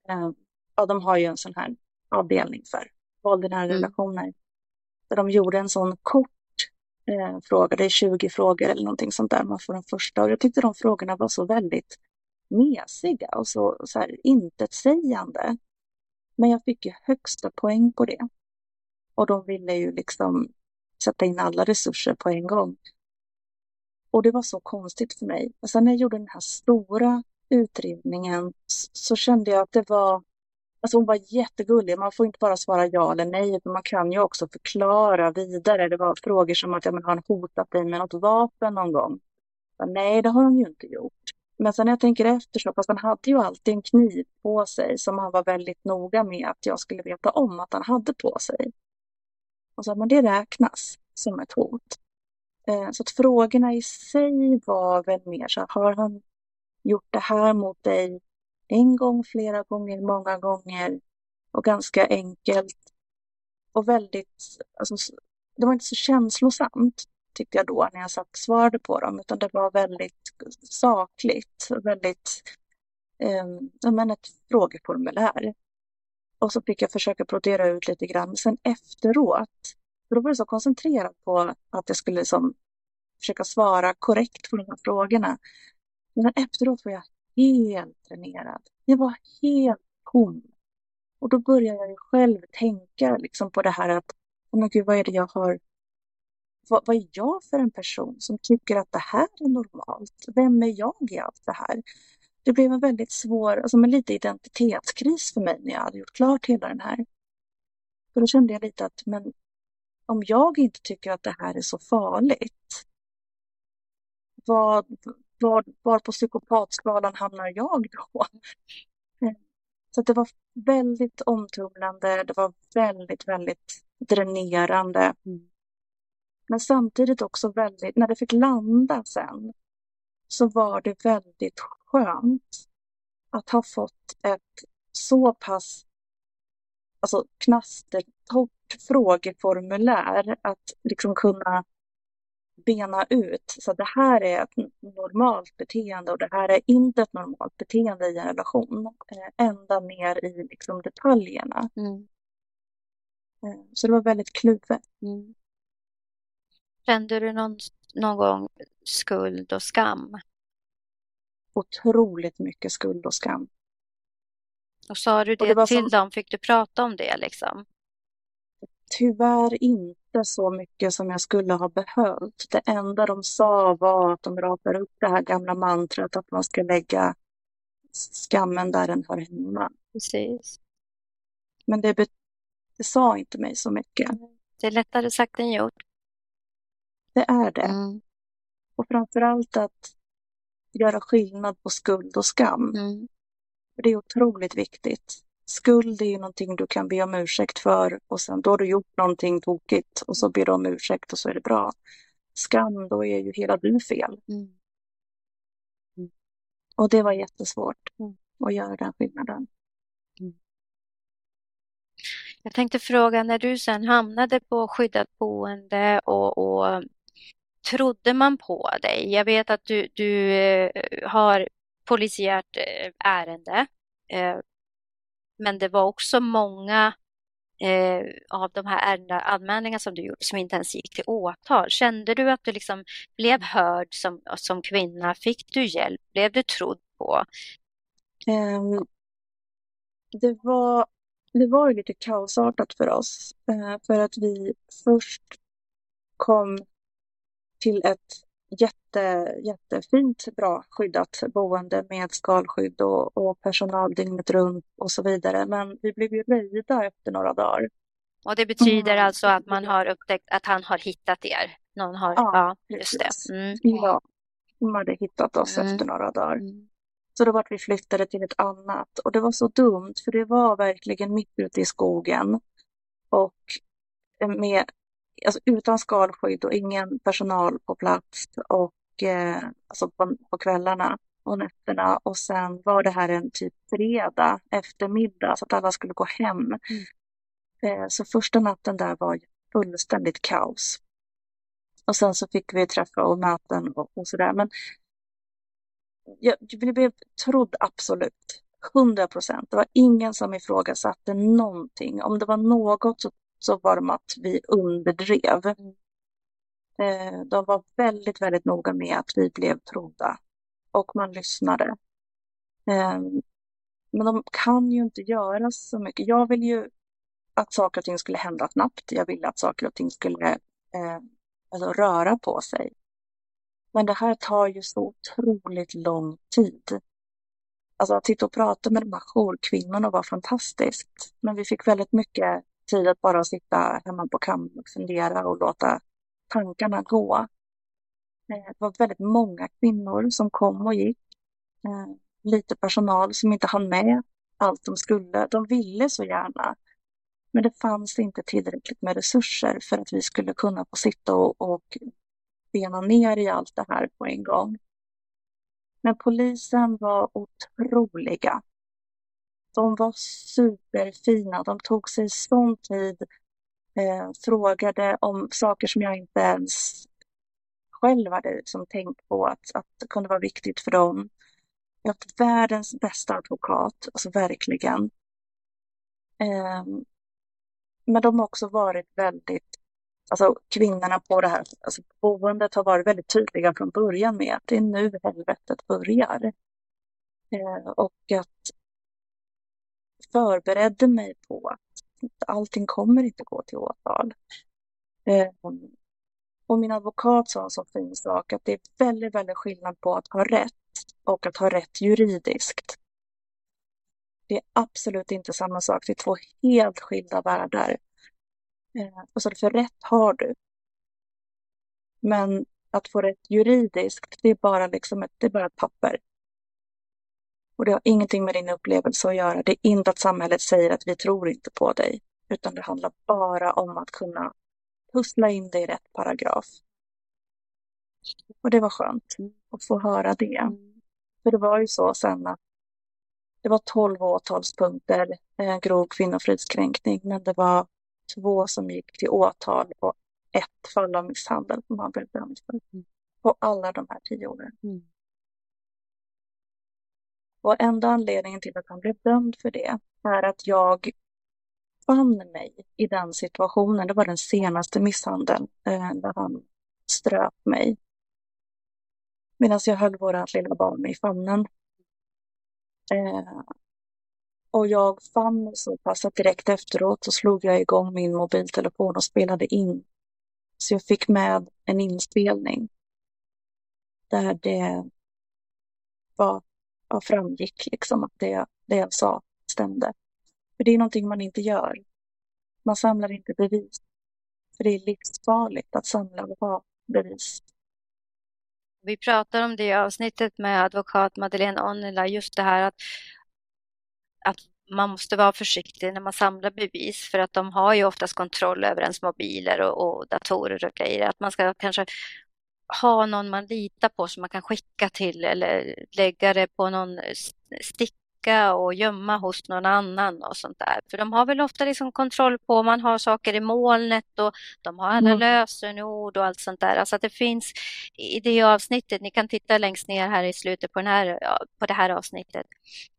eh, ja de har ju en sån här avdelning för våld i nära mm. relationer. Där de gjorde en sån kort eh, fråga, det är 20 frågor eller någonting sånt där man får den första. Och jag tyckte de frågorna var så väldigt mesiga och så, så här intetsägande. Men jag fick ju högsta poäng på det. Och de ville ju liksom sätta in alla resurser på en gång. Och det var så konstigt för mig. Och sen när jag gjorde den här stora utredningen så kände jag att det var Alltså hon var jättegullig. Man får inte bara svara ja eller nej, utan man kan ju också förklara vidare. Det var frågor som att ja, men har han hotat dig med något vapen någon gång? Men nej, det har hon ju inte gjort. Men sen när jag tänker efter så, fast han hade ju alltid en kniv på sig som han var väldigt noga med att jag skulle veta om att han hade på sig. Och så, men det räknas som ett hot. Eh, så att frågorna i sig var väl mer så har han gjort det här mot dig en gång, flera gånger, många gånger och ganska enkelt och väldigt, alltså, det var inte så känslosamt tyckte jag då när jag satt och svarade på dem, utan det var väldigt sakligt, väldigt, eh, men ett frågeformulär. Och så fick jag försöka brodera ut lite grann. Sen efteråt, för då var det så koncentrerat på att jag skulle liksom försöka svara korrekt på de här frågorna. Men efteråt var jag helt dränerad. Jag var helt tom. Och då började jag själv tänka liksom på det här att, men gud, vad är det jag har vad, vad är jag för en person som tycker att det här är normalt? Vem är jag i allt det här? Det blev en väldigt svår, alltså en lite identitetskris för mig när jag hade gjort klart hela den här. För då kände jag lite att, men om jag inte tycker att det här är så farligt, vad, var, var på psykopatskalan hamnar jag då? Så det var väldigt omtumlande, det var väldigt, väldigt dränerande. Mm. Men samtidigt också väldigt, när det fick landa sen, så var det väldigt skönt att ha fått ett så pass alltså, knastertorrt frågeformulär att liksom kunna bena ut. Så det här är ett normalt beteende och det här är inte ett normalt beteende i en relation. Eh, ända ner i liksom detaljerna. Mm. Eh, så det var väldigt kluvet. Mm. Kände du någon, någon gång skuld och skam? Otroligt mycket skuld och skam. Och sa du det, det till som... dem? Fick du prata om det liksom? Tyvärr inte så mycket som jag skulle ha behövt. Det enda de sa var att de rapar upp det här gamla mantrat att man ska lägga skammen där den hör hemma. Precis. Men det, det sa inte mig så mycket. Det är lättare sagt än gjort. Det är det. Mm. Och framförallt att göra skillnad på skuld och skam. Mm. det är otroligt viktigt. Skuld är ju någonting du kan be om ursäkt för och sen då har du gjort någonting tokigt och så ber du om ursäkt och så är det bra. Skam, då är ju hela du fel. Mm. mm. Och det var jättesvårt mm. att göra den skillnaden. Mm. Jag tänkte fråga, när du sen hamnade på skyddat boende och, och trodde man på dig? Jag vet att du, du eh, har polisiärt eh, ärende, eh, men det var också många av de här anmälningarna som du gjorde som inte ens gick till åtal. Kände du att du liksom blev hörd som, som kvinna? Fick du hjälp? Blev du trodd på? Um, det var, det var ju lite kaosartat för oss. För att vi först kom till ett jätte, jättefint, bra skyddat boende med skalskydd och, och personal dygnet runt och så vidare. Men vi blev ju röjda efter några dagar. Och det betyder mm. alltså att man har upptäckt att han har hittat er? Någon har, ja, ja just det. Mm. Ja, de hade hittat oss mm. efter några dagar. Mm. Så då vart vi flyttade till ett annat och det var så dumt för det var verkligen mitt ute i skogen. Och med, alltså utan skalskydd och ingen personal på plats och eh, alltså på, på kvällarna och nätterna. Och sen var det här en typ fredag eftermiddag så att alla skulle gå hem. Mm. Eh, så första natten där var fullständigt kaos. Och sen så fick vi träffa och möten och, och sådär. Men jag, vi blev trodd absolut. 100 procent. Det var ingen som ifrågasatte någonting. Om det var något så, så var det att vi underdrev. Eh, de var väldigt, väldigt noga med att vi blev trodda och man lyssnade. Eh, men de kan ju inte göra så mycket. Jag vill ju att saker och ting skulle hända snabbt. Jag ville att saker och ting skulle eh, alltså röra på sig. Men det här tar ju så otroligt lång tid. Alltså att sitta och prata med de här jourkvinnorna var fantastiskt. Men vi fick väldigt mycket tid att bara sitta hemma på kammaren och fundera och låta tankarna gå. Eh, det var väldigt många kvinnor som kom och gick. Eh, lite personal som inte hann med allt de skulle. De ville så gärna. Men det fanns inte tillräckligt med resurser för att vi skulle kunna få sitta och, och bena ner i allt det här på en gång. Men polisen var otroliga. De var superfina. De tog sig sån tid, eh, frågade om saker som jag inte ens själv hade liksom tänkt på att, att det kunde vara viktigt för dem. Jag har haft världens bästa advokat, alltså verkligen. Eh, men de har också varit väldigt alltså kvinnorna på det här alltså boendet har varit väldigt tydliga från början med att det är nu helvetet börjar. Eh, och att förberedde mig på att allting kommer inte gå till åtal. Ehm, och min advokat sa en så fin sak att det är väldigt, väldigt skillnad på att ha rätt och att ha rätt juridiskt. Det är absolut inte samma sak, det är två helt skilda världar. Ehm, och så för rätt har du. Men att få rätt juridiskt, det är bara, liksom ett, det är bara ett papper. Och det har ingenting med din upplevelse att göra. Det är inte att samhället säger att vi tror inte på dig, utan det handlar bara om att kunna pussla in dig i rätt paragraf. Och det var skönt att få höra det. För det var ju så sen att det var tolv åtalspunkter, eh, grov kvinnofridskränkning, men det var två som gick till åtal och ett fall av misshandel som han blev dömd för. Mm. På alla de här tio åren. Mm. Och enda anledningen till att han blev dömd för det är att jag fann mig i den situationen. Det var den senaste misshandeln eh, där han ströp mig. Medan jag höll vårt lilla barn i famnen. Eh, och jag fann mig så pass att direkt efteråt så slog jag igång min mobiltelefon och spelade in. Så jag fick med en inspelning där det var, ja, framgick liksom att det, det jag sa stämde. För det är någonting man inte gör. Man samlar inte bevis. För det är livsfarligt att samla och ha bevis. Vi pratar om det i avsnittet med advokat Madeleine Onnela, just det här att att man måste vara försiktig när man samlar bevis för att de har ju oftast kontroll över ens mobiler och, och datorer och grejer. Att man ska kanske ha någon man litar på som man kan skicka till eller lägga det på någon stick sticka och gömma hos någon annan och sånt där. För de har väl ofta liksom kontroll på om man har saker i molnet och de har alla mm. lösenord och allt sånt där. Alltså att det finns i det avsnittet, ni kan titta längst ner här i slutet på, den här, på det här avsnittet,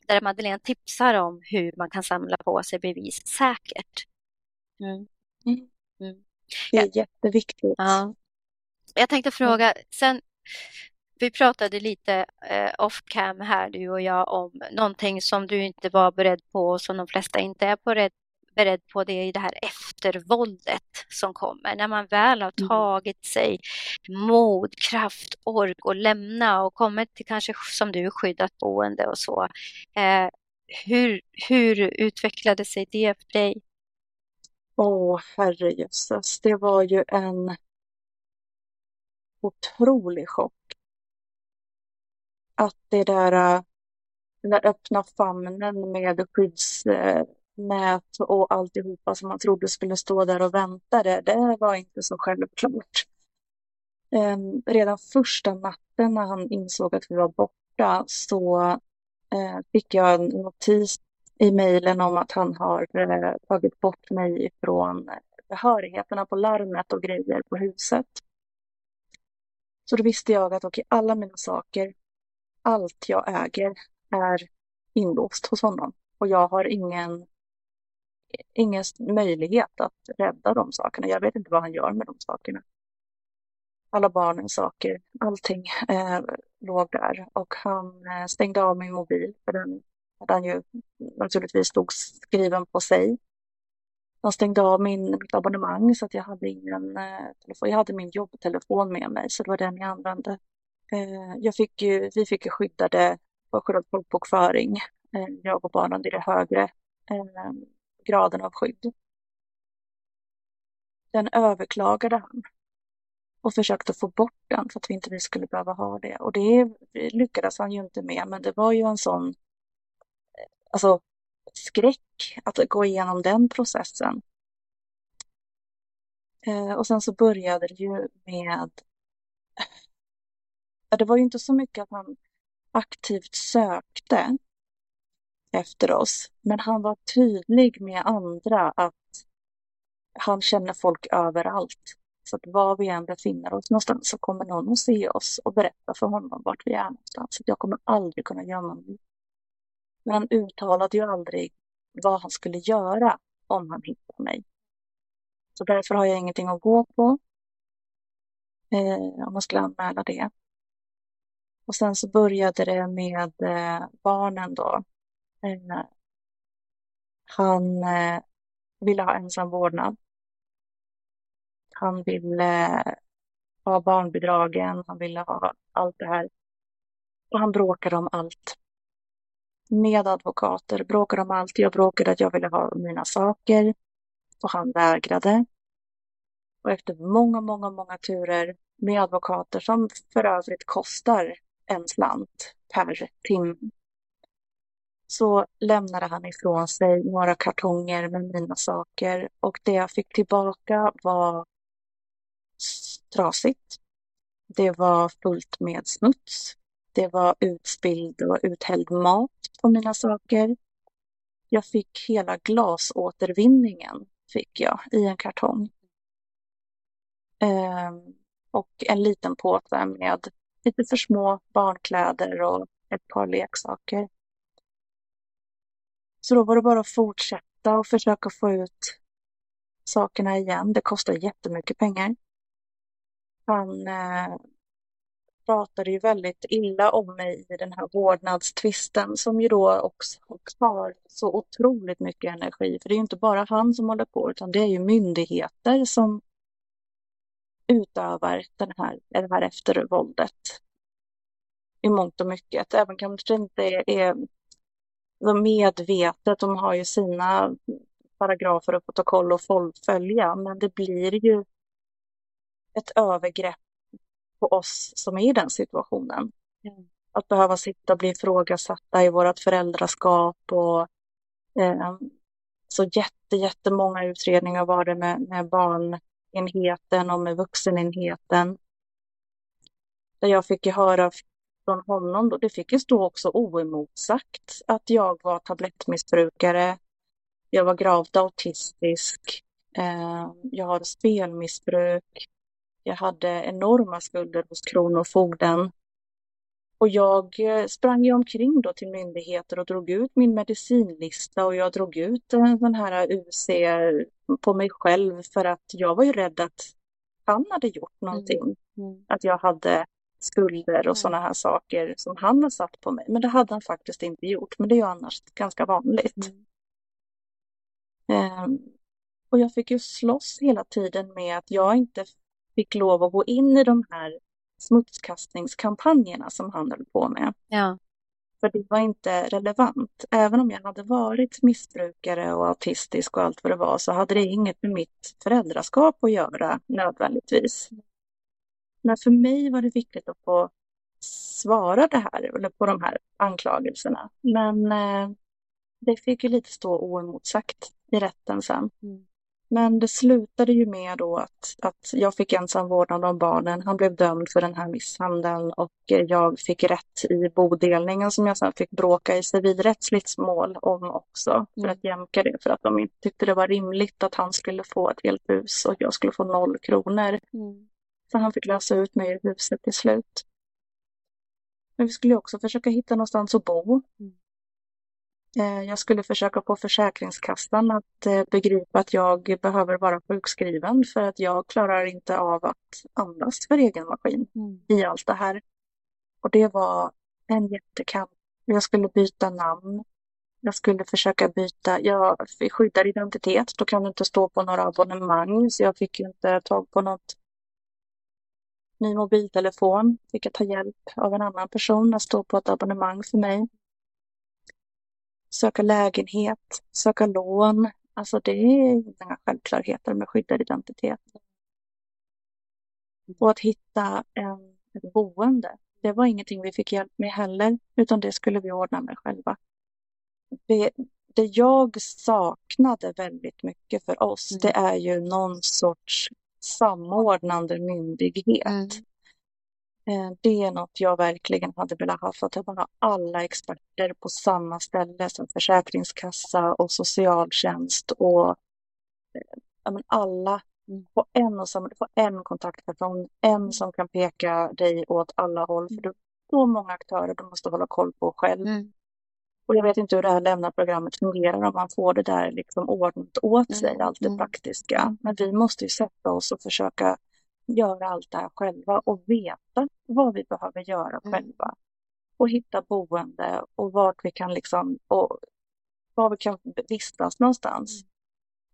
där Madeleine tipsar om hur man kan samla på sig bevis säkert. Mm. Mm. mm. Det är ja. jätteviktigt. Ja. Jag tänkte fråga, sen Vi pratade lite eh, off cam här du och jag om någonting som du inte var beredd på och som de flesta inte är beredd, beredd på det i det här eftervåldet som kommer. När man väl har mm. tagit sig mod, kraft, ork och lämna och kommit till kanske som du skyddat boende och så. Eh, hur, hur utvecklade sig det för dig? Åh, herrejösses. Det var ju en otrolig chock. Att det där, äh, den där öppna famnen med skyddsnät äh, och alltihopa som man trodde skulle stå där och vänta, det, det var inte så självklart. Ehm, redan första natten när han insåg att vi var borta så äh, fick jag en notis i mejlen om att han har tagit bort mig från behörigheterna på larmet och grejer på huset. Så då visste jag att okej, alla mina saker, allt jag äger är inlåst hos honom och jag har ingen, ingen möjlighet att rädda de sakerna. Jag vet inte vad han gör med de sakerna. Alla barnens saker, allting eh, låg där och han eh, stängde av min mobil för den hade han ju naturligtvis stod skriven på sig. Han stängde av min, mitt abonnemang så att jag hade ingen eh, telefon. Jag hade min jobbtelefon med mig så det var den jag använde. Eh, jag fick ju, vi fick ju skyddade, skyddad folkbokföring, eh, jag och barnen i det högre eh, graden av skydd. Den överklagade han och försökte få bort den för att vi inte skulle behöva ha det. Och det lyckades han ju inte med, men det var ju en sån eh, alltså, skräck att gå igenom den processen. Eh, och sen så började det ju med... Det var ju inte så mycket att han aktivt sökte efter oss, men han var tydlig med andra att han känner folk överallt. Så att var vi än befinner oss någonstans så kommer någon att se oss och berätta för honom vart vi är någonstans. Så jag kommer aldrig kunna gömma mig. Men han uttalade ju aldrig vad han skulle göra om han hittade mig. Så därför har jag ingenting att gå på eh, om man skulle anmäla det. Och sen så började det med eh, barnen då. Eh, han eh, ville ha ensam vårdnad. Han ville eh, ha barnbidragen, han ville ha allt det här. Och han bråkade om allt med advokater, bråkade om allt. Jag bråkade att jag ville ha mina saker och han vägrade. Och efter många, många, många turer med advokater som för övrigt kostar en slant per timme så lämnade han ifrån sig några kartonger med mina saker och det jag fick tillbaka var trasigt. Det var fullt med smuts. Det var utspilld och uthälld mat på mina saker. Jag fick hela glasåtervinningen fick jag i en kartong. Ehm, och en liten påse med lite för små barnkläder och ett par leksaker. Så då var det bara att fortsätta och försöka få ut sakerna igen. Det kostar jättemycket pengar. Han eh, pratade ju väldigt illa om mig i den här vårdnadstvisten som ju då också tar så otroligt mycket energi. För det är ju inte bara han som håller på utan det är ju myndigheter som utövar den här, det här eftervåldet i mångt och mycket. Även kanske inte är, är medvetet, de har ju sina paragrafer och protokoll att följa, men det blir ju ett övergrepp på oss som är i den situationen. Mm. Att behöva sitta och bli ifrågasatta i vårt föräldraskap och eh, så jätte, jättemånga utredningar var det med, med barnenheten och med vuxenenheten. Där jag fick ju höra från honom, då, det fick ju stå också oemotsagt att jag var tablettmissbrukare, jag var gravt autistisk, eh, jag har spelmissbruk, jag hade enorma skulder hos Kronofogden. Och jag eh, sprang ju omkring då till myndigheter och drog ut min medicinlista och jag drog ut den här UC på mig själv för att jag var ju rädd att han hade gjort någonting. Mm. Mm. Att jag hade skulder och Mm. sådana här saker som han har satt på mig. Men det hade han faktiskt inte gjort. Men det är ju annars ganska vanligt. Mm. Ehm, och jag fick ju slåss hela tiden med att jag inte fick lov att gå in i de här smutskastningskampanjerna som han höll på med. Ja. För det var inte relevant. Även om jag hade varit missbrukare och autistisk och allt vad det var så hade det inget med mitt föräldraskap att göra nödvändigtvis. Men för mig var det viktigt att få svara det här, eller på de här anklagelserna. Men eh, det fick ju lite stå oemotsagt i rätten sen. Mm. Men det slutade ju med då att, att jag fick ensam vårdnad om barnen. Han blev dömd för den här misshandeln och jag fick rätt i bodelningen som jag sen fick bråka i civilrättsligt mål om också. För Mm. att jämka det, för att de inte tyckte det var rimligt att han skulle få ett helt hus och jag skulle få noll kronor. Mm. Så han fick lösa ut mig ur huset till slut. Men vi skulle också försöka hitta någonstans att bo. Mm. Eh, Jag skulle försöka få Försäkringskassan att eh, begripa att jag behöver vara sjukskriven för att jag klarar inte av att andas för egen maskin Mm. i allt det här. Och det var en jättekamp. Jag skulle byta namn. Jag skulle försöka byta, jag fick skyddad identitet, då kan du inte stå på några abonnemang så jag fick inte tag på något ny mobiltelefon. Fick jag ta hjälp av en annan person att stå på ett abonnemang för mig. Söka lägenhet, söka lån. Alltså det är inga självklarheter med skyddad identitet. Och att hitta en, ett boende, det var ingenting vi fick hjälp med heller, utan det skulle vi ordna med själva. Det, det jag saknade väldigt mycket för oss, Mm. det är ju någon sorts samordnande myndighet. Mm. Eh, Det är något jag verkligen hade velat ha för att man har alla experter på samma ställe som Försäkringskassa och socialtjänst och eh, alla Mm. på en och samma, du får en kontaktperson, en som kan peka dig åt alla håll. För det är så många aktörer du måste hålla koll på själv. Mm. Och jag vet inte hur det här lämnarprogrammet fungerar om man får det där liksom ordnat åt sig, Mm, allt det mm. praktiska. Men vi måste ju sätta oss och försöka göra allt det här själva och veta vad vi behöver göra Mm. själva. Och hitta boende och vart vi kan liksom, och var vi kan vistas någonstans. Mm.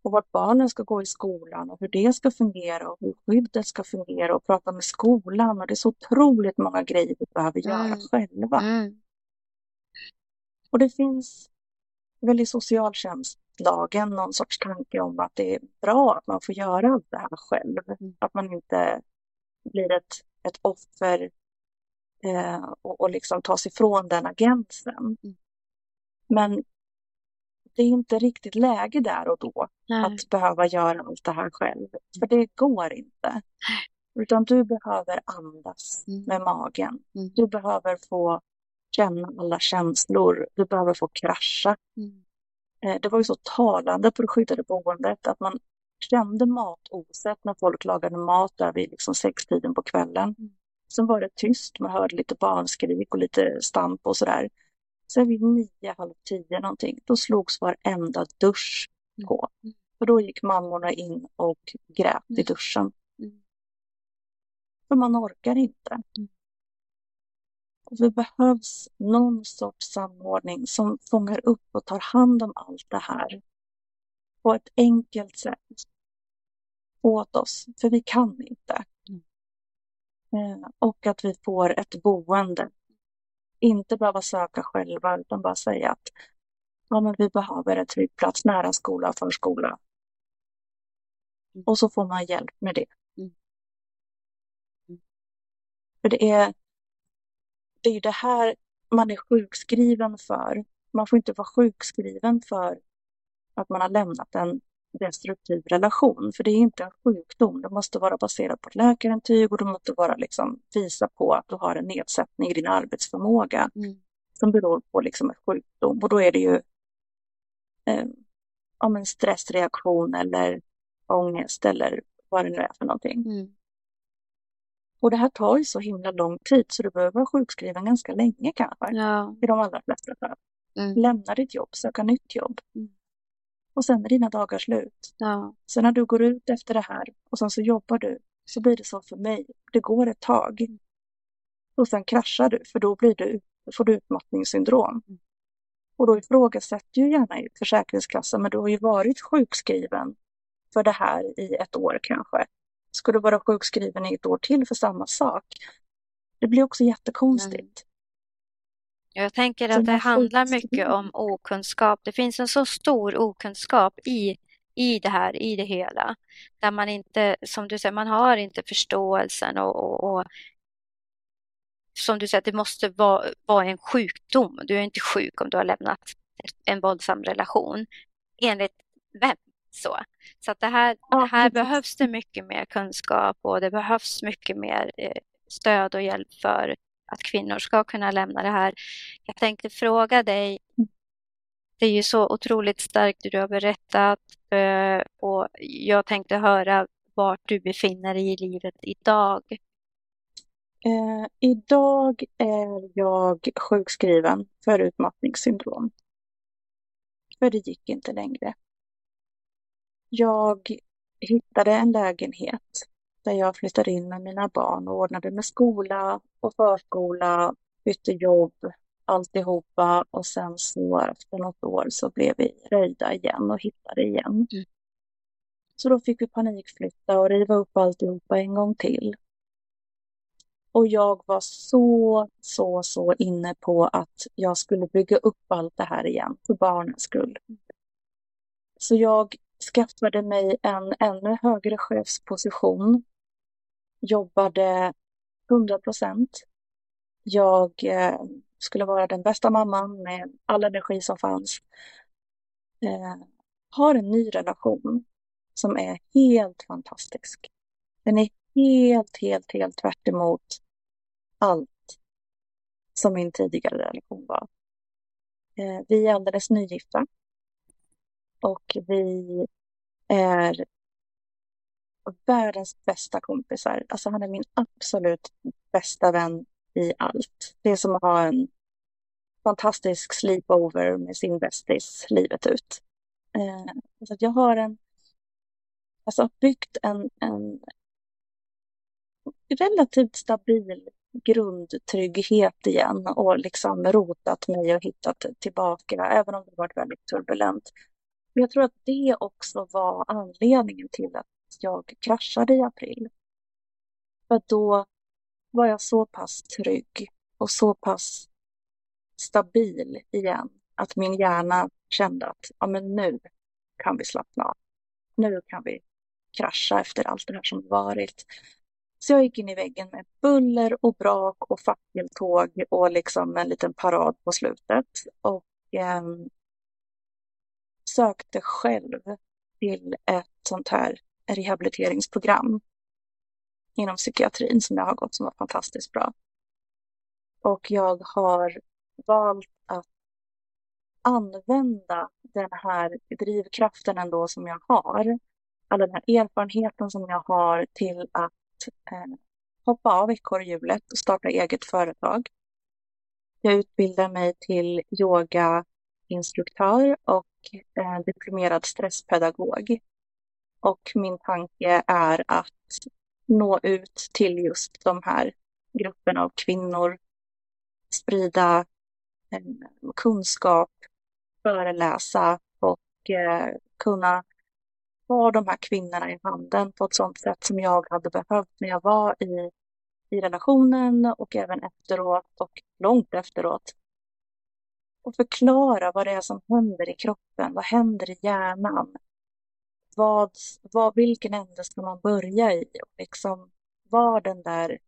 Och vart barnen ska gå i skolan och hur det ska fungera och hur skyddet ska fungera och prata med skolan. Och det är så otroligt många grejer vi behöver göra Mm. själva. Mm. Och det finns väl i socialtjänstlagen någon sorts tanke om att det är bra att man får göra allt det här själv. Mm. Att man inte blir ett, ett offer eh, och, och liksom tas ifrån den gränsen. Mm. Men det är inte riktigt läge där och då Nej. att behöva göra allt det här själv. För det går inte. Utan du behöver andas Mm. med magen. Mm. Du behöver få känna alla känslor. Du behöver få krascha. Mm. Eh, Det var ju så talande på det skyddade boendet att man kände matoset när folk lagade mat där vid liksom sextiden på kvällen. Mm. Sen var det tyst, man hörde lite barnskrik och lite stamp och sådär. Sen vid nio, halv tio någonting, då slogs varenda dusch Mm. på. Mm. Och då gick mammorna in och grät i duschen. För man orkar inte. Mm. Och det behövs någon sorts samordning som fångar upp och tar hand om allt det här på ett enkelt sätt åt oss, för vi kan inte. Mm. Eh, Och att vi får ett boende. Inte behöva söka själva utan bara säga att ja, men vi behöver en trygg plats nära skola och förskola. Mm. Och så får man hjälp med det. Mm. Mm. För det är, det är ju det här man är sjukskriven för. Man får inte vara sjukskriven för att man har lämnat en destruktiv relation. För det är inte en sjukdom. Det måste vara baserat på ett läkarintyg och det måste vara liksom visa på att du har en nedsättning i din arbetsförmåga Mm. som beror på liksom en sjukdom. Och då är det ju eh, om en stressreaktion eller ångest eller vad det nu är för någonting. Mm. Och det här tar ju så himla lång tid så du behöver vara sjukskriven ganska länge kanske. Ja. I de allra flesta fall. Mm. Lämna ditt jobb, söka nytt jobb. Mm. Och sen är dina dagar slut. Ja. Sen när du går ut efter det här och sen så jobbar du så blir det så för mig. Det går ett tag. och sen kraschar du för då blir du, får du utmattningssyndrom. Mm. Och då ifrågasätter ju gärna Försäkringskassan, men du har ju varit sjukskriven för det här i ett år kanske. Ska du vara sjukskriven i ett år till för samma sak? Det blir också jättekonstigt. Mm. Jag tänker att det handlar mycket om okunskap. Det finns en så stor okunskap i, i det här, i det hela. Där man inte, som du säger, man har inte förståelsen och, och, och som du säger, det måste vara, vara en sjukdom. Du är inte sjuk om du har lämnat en våldsam relation. Enligt vem? Så, så att det här, ja, här behövs det mycket mer kunskap och det behövs mycket mer eh, stöd och hjälp för att kvinnor ska kunna lämna det här. Jag tänkte fråga dig, det är ju så otroligt starkt det du har berättat eh, och jag tänkte höra vart du befinner dig i livet idag. Eh, idag är jag sjukskriven för utmattningssyndrom. För det gick inte längre. Jag hittade en lägenhet där jag flyttade in med mina barn och ordnade med skola och förskola, bytte jobb, alltihopa och sen så efter något år så blev vi röjda igen och hittade igen. Mm. Så då fick vi panikflytta och riva upp alltihopa en gång till. Och jag var så, så, så inne på att jag skulle bygga upp allt det här igen för barnens skull. Så jag skaffade mig en ännu högre chefsposition, jobbade 100 procent. Jag eh, skulle vara den bästa mamman med all energi som fanns. Eh, har en ny relation som är helt fantastisk. Den är helt, helt, helt tvärt emot allt som min tidigare relation var. Eh, vi är alldeles nygifta och vi är världens bästa kompisar. Alltså han är min absolut bästa vän i allt. Det är som att ha en fantastisk sleepover med sin bästis livet ut. Eh, så jag har en, alltså byggt en, en relativt stabil grundtrygghet igen och liksom rotat mig och hittat tillbaka, även om det varit väldigt turbulent. Men Jag tror att det också var anledningen till att jag kraschade i april. För då var jag så pass trygg och så pass stabil igen att min hjärna kände att ja, men nu kan vi slappna av. Nu kan vi krascha efter allt det här som varit. Så jag gick in i väggen med buller och brak och fackeltåg och liksom en liten parad på slutet. Och eh, sökte själv till ett sånt här rehabiliteringsprogram inom psykiatrin som jag har gått som var fantastiskt bra. Och jag har valt att använda den här drivkraften ändå som jag har, all den här erfarenheten som jag har till att eh, hoppa av ekorrhjulet och starta eget företag. Jag utbildar mig till yogainstruktör och eh, diplomerad stresspedagog. Och min tanke är att nå ut till just de här grupperna av kvinnor, sprida eh, kunskap, föreläsa och eh, kunna ha de här kvinnorna i handen på ett sådant sätt som jag hade behövt när jag var i, i relationen och även efteråt och långt efteråt. Och förklara vad det är som händer i kroppen, vad händer i hjärnan? Vad, vad, vilken ände ska man börja i? Och liksom var den där,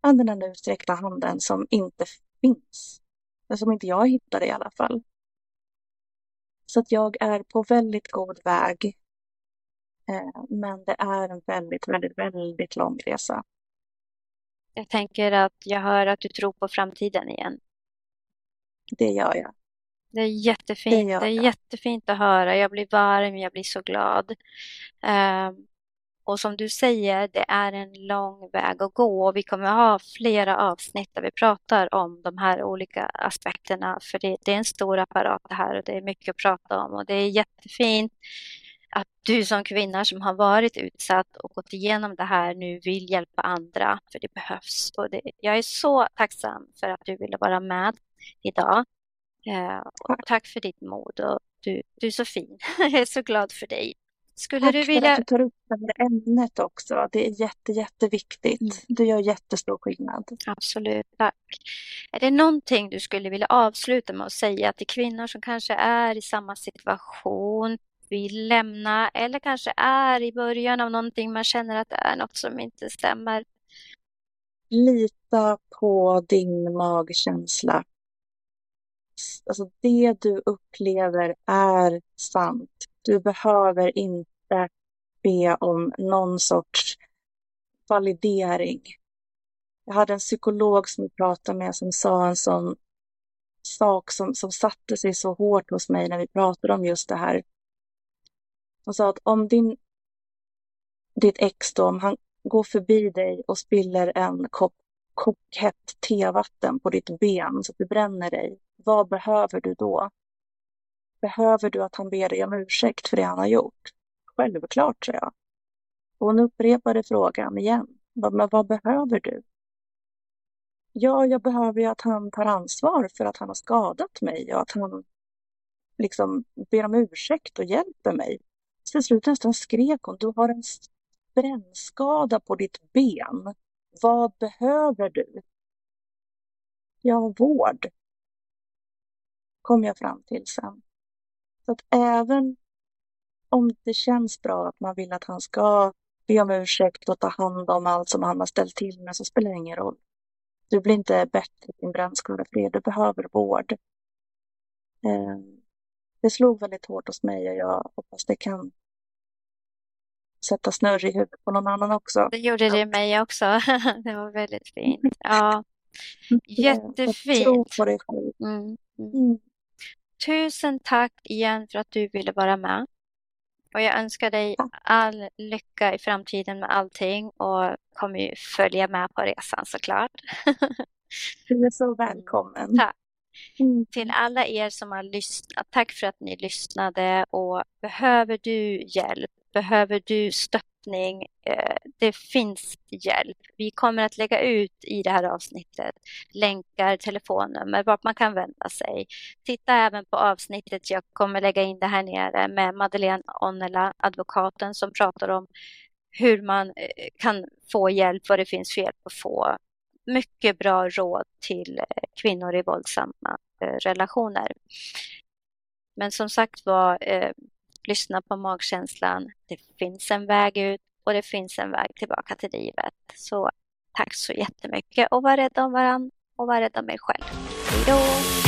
den där utsträckta handen som inte finns. Som inte jag hittade i alla fall. Så att jag är på väldigt god väg. Eh, men det är en väldigt, väldigt, väldigt lång resa. Jag tänker att jag hör att du tror på framtiden igen. Det gör jag. Det är jättefint. Det, det är jättefint att höra. Jag blir varm, jag blir så glad. Um, och som du säger, det är en lång väg att gå och vi kommer ha flera avsnitt där vi pratar om de här olika aspekterna. För det, det är en stor apparat det här och det är mycket att prata om och det är jättefint att du som kvinna som har varit utsatt och gått igenom det här nu vill hjälpa andra, för det behövs. Och det, jag är så tacksam för att du ville vara med idag. Eh, och tack för ditt mod och du, du är så fin. *laughs* jag är så glad för dig. Skulle Tack du vilja... för att du tar upp det här ämnet också. Det är jätte, jätteviktigt. Mm. Du gör jättestor skillnad. Absolut, tack. Är det någonting du skulle vilja avsluta med att säga till kvinnor som kanske är i samma situation, vill lämna eller kanske är i början av någonting man känner att det är något som inte stämmer? Lita på din magkänsla. Alltså det du upplever är sant. Du behöver inte be om någon sorts validering. Jag hade en psykolog som jag pratade med som sa en sån sak som, som satte sig så hårt hos mig när vi pratade om just det här. Hon sa att om din, ditt ex då, om han går förbi dig och spiller en kopp kokhett tevatten på ditt ben så att du bränner dig, vad behöver du då? Behöver du att han ber dig om ursäkt för det han har gjort? Självklart, sa jag. Och hon upprepade frågan igen. Men vad behöver du? Ja, jag behöver ju att han tar ansvar för att han har skadat mig och att han liksom ber om ursäkt och hjälper mig. Så till slut nästan skrek hon, du har en brännskada på ditt ben. Vad behöver du? Ja, vård. Kom jag fram till sen. Så att även om det känns bra att man vill att han ska be om ursäkt och ta hand om allt som han har ställt till med så spelar det ingen roll. Du blir inte bättre i din brännskada för det. Du behöver vård. Eh, det slog väldigt hårt hos mig och jag hoppas det kan sätta snurr i huvudet på någon annan också. Det gjorde det mig också. *laughs* det var väldigt fint. Ja. Jättefint. Tro på dig själv. Mm. Mm. Mm. Tusen tack igen för att du ville vara med. Och jag önskar dig all lycka i framtiden med allting och kommer ju följa med på resan såklart. Du är så *laughs* välkommen. Tack. Mm. Till alla er som har lyssnat, tack för att ni lyssnade och behöver du hjälp, behöver du stötta stöttning. Eh, det finns hjälp. Vi kommer att lägga ut i det här avsnittet länkar, telefonnummer, vart man kan vända sig. Titta även på avsnittet, jag kommer lägga in det här nere med Madeleine Onnela, advokaten som pratar om hur man eh, kan få hjälp, vad det finns för hjälp att få. Mycket bra råd till eh, kvinnor i våldsamma relationer. Men som sagt var, lyssna på magkänslan. Det finns en väg ut och det finns en väg tillbaka till livet. Så tack så jättemycket och var rädd om varandra och var rädd om er själv. Hej då!